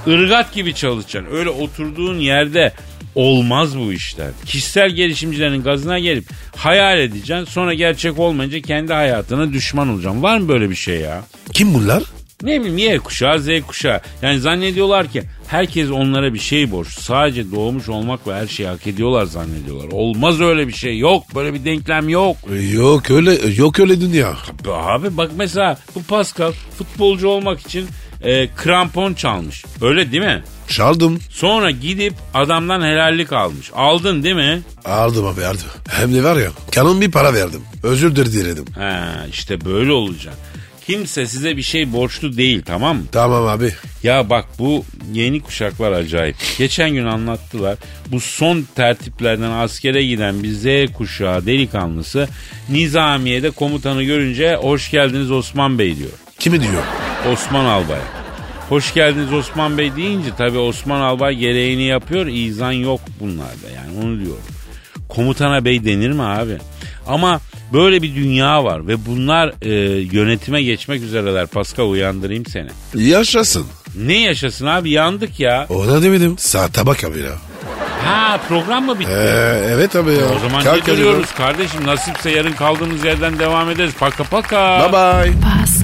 Irgat gibi çalışacaksın. Öyle oturduğun yerde olmaz bu işler. Kişisel gelişimcilerin gazına gelip hayal edeceksin. Sonra gerçek olmayınca kendi hayatına düşman olacaksın. Var mı böyle bir şey ya? Kim bunlar? Ne bileyim Y kuşağı Z kuşağı. Yani zannediyorlar ki herkes onlara bir şey borçlu. Sadece doğmuş olmak ve her şeyi hak ediyorlar zannediyorlar. Olmaz öyle bir şey. Yok böyle bir denklem yok. Yok öyle yok öyle dünya. Abi bak mesela bu Pascal futbolcu olmak için e, krampon çalmış. Öyle değil mi? Çaldım. Sonra gidip adamdan helallik almış. Aldın değil mi? Aldım abi aldım. Hem de var ya kanın bir para verdim. Özür diledim. Ha, işte böyle olacak. Kimse size bir şey borçlu değil tamam mı? Tamam abi. Ya bak bu yeni kuşaklar acayip. Geçen gün anlattılar. Bu son tertiplerden askere giden bir Z kuşağı delikanlısı Nizamiye'de komutanı görünce hoş geldiniz Osman Bey diyor. Kimi diyor? Osman Albay. Hoş geldiniz Osman Bey deyince tabii Osman Albay gereğini yapıyor. İzan yok bunlarda yani onu diyorum. Komutana bey denir mi abi? Ama böyle bir dünya var ve bunlar e, yönetime geçmek üzereler. Pascal uyandırayım seni. Yaşasın. Ne yaşasın abi yandık ya. Ona demedim. Saate bak abi ya. Ha program mı bitti? Ee, evet abi ya. o zaman Kalk ne hadi duruyoruz kardeşim? Nasipse yarın kaldığımız yerden devam ederiz. Paka paka. Bye bye.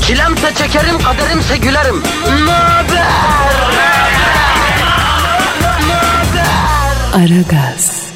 Çilemse çekerim, kaderimse gülerim. Möber! Aragaz.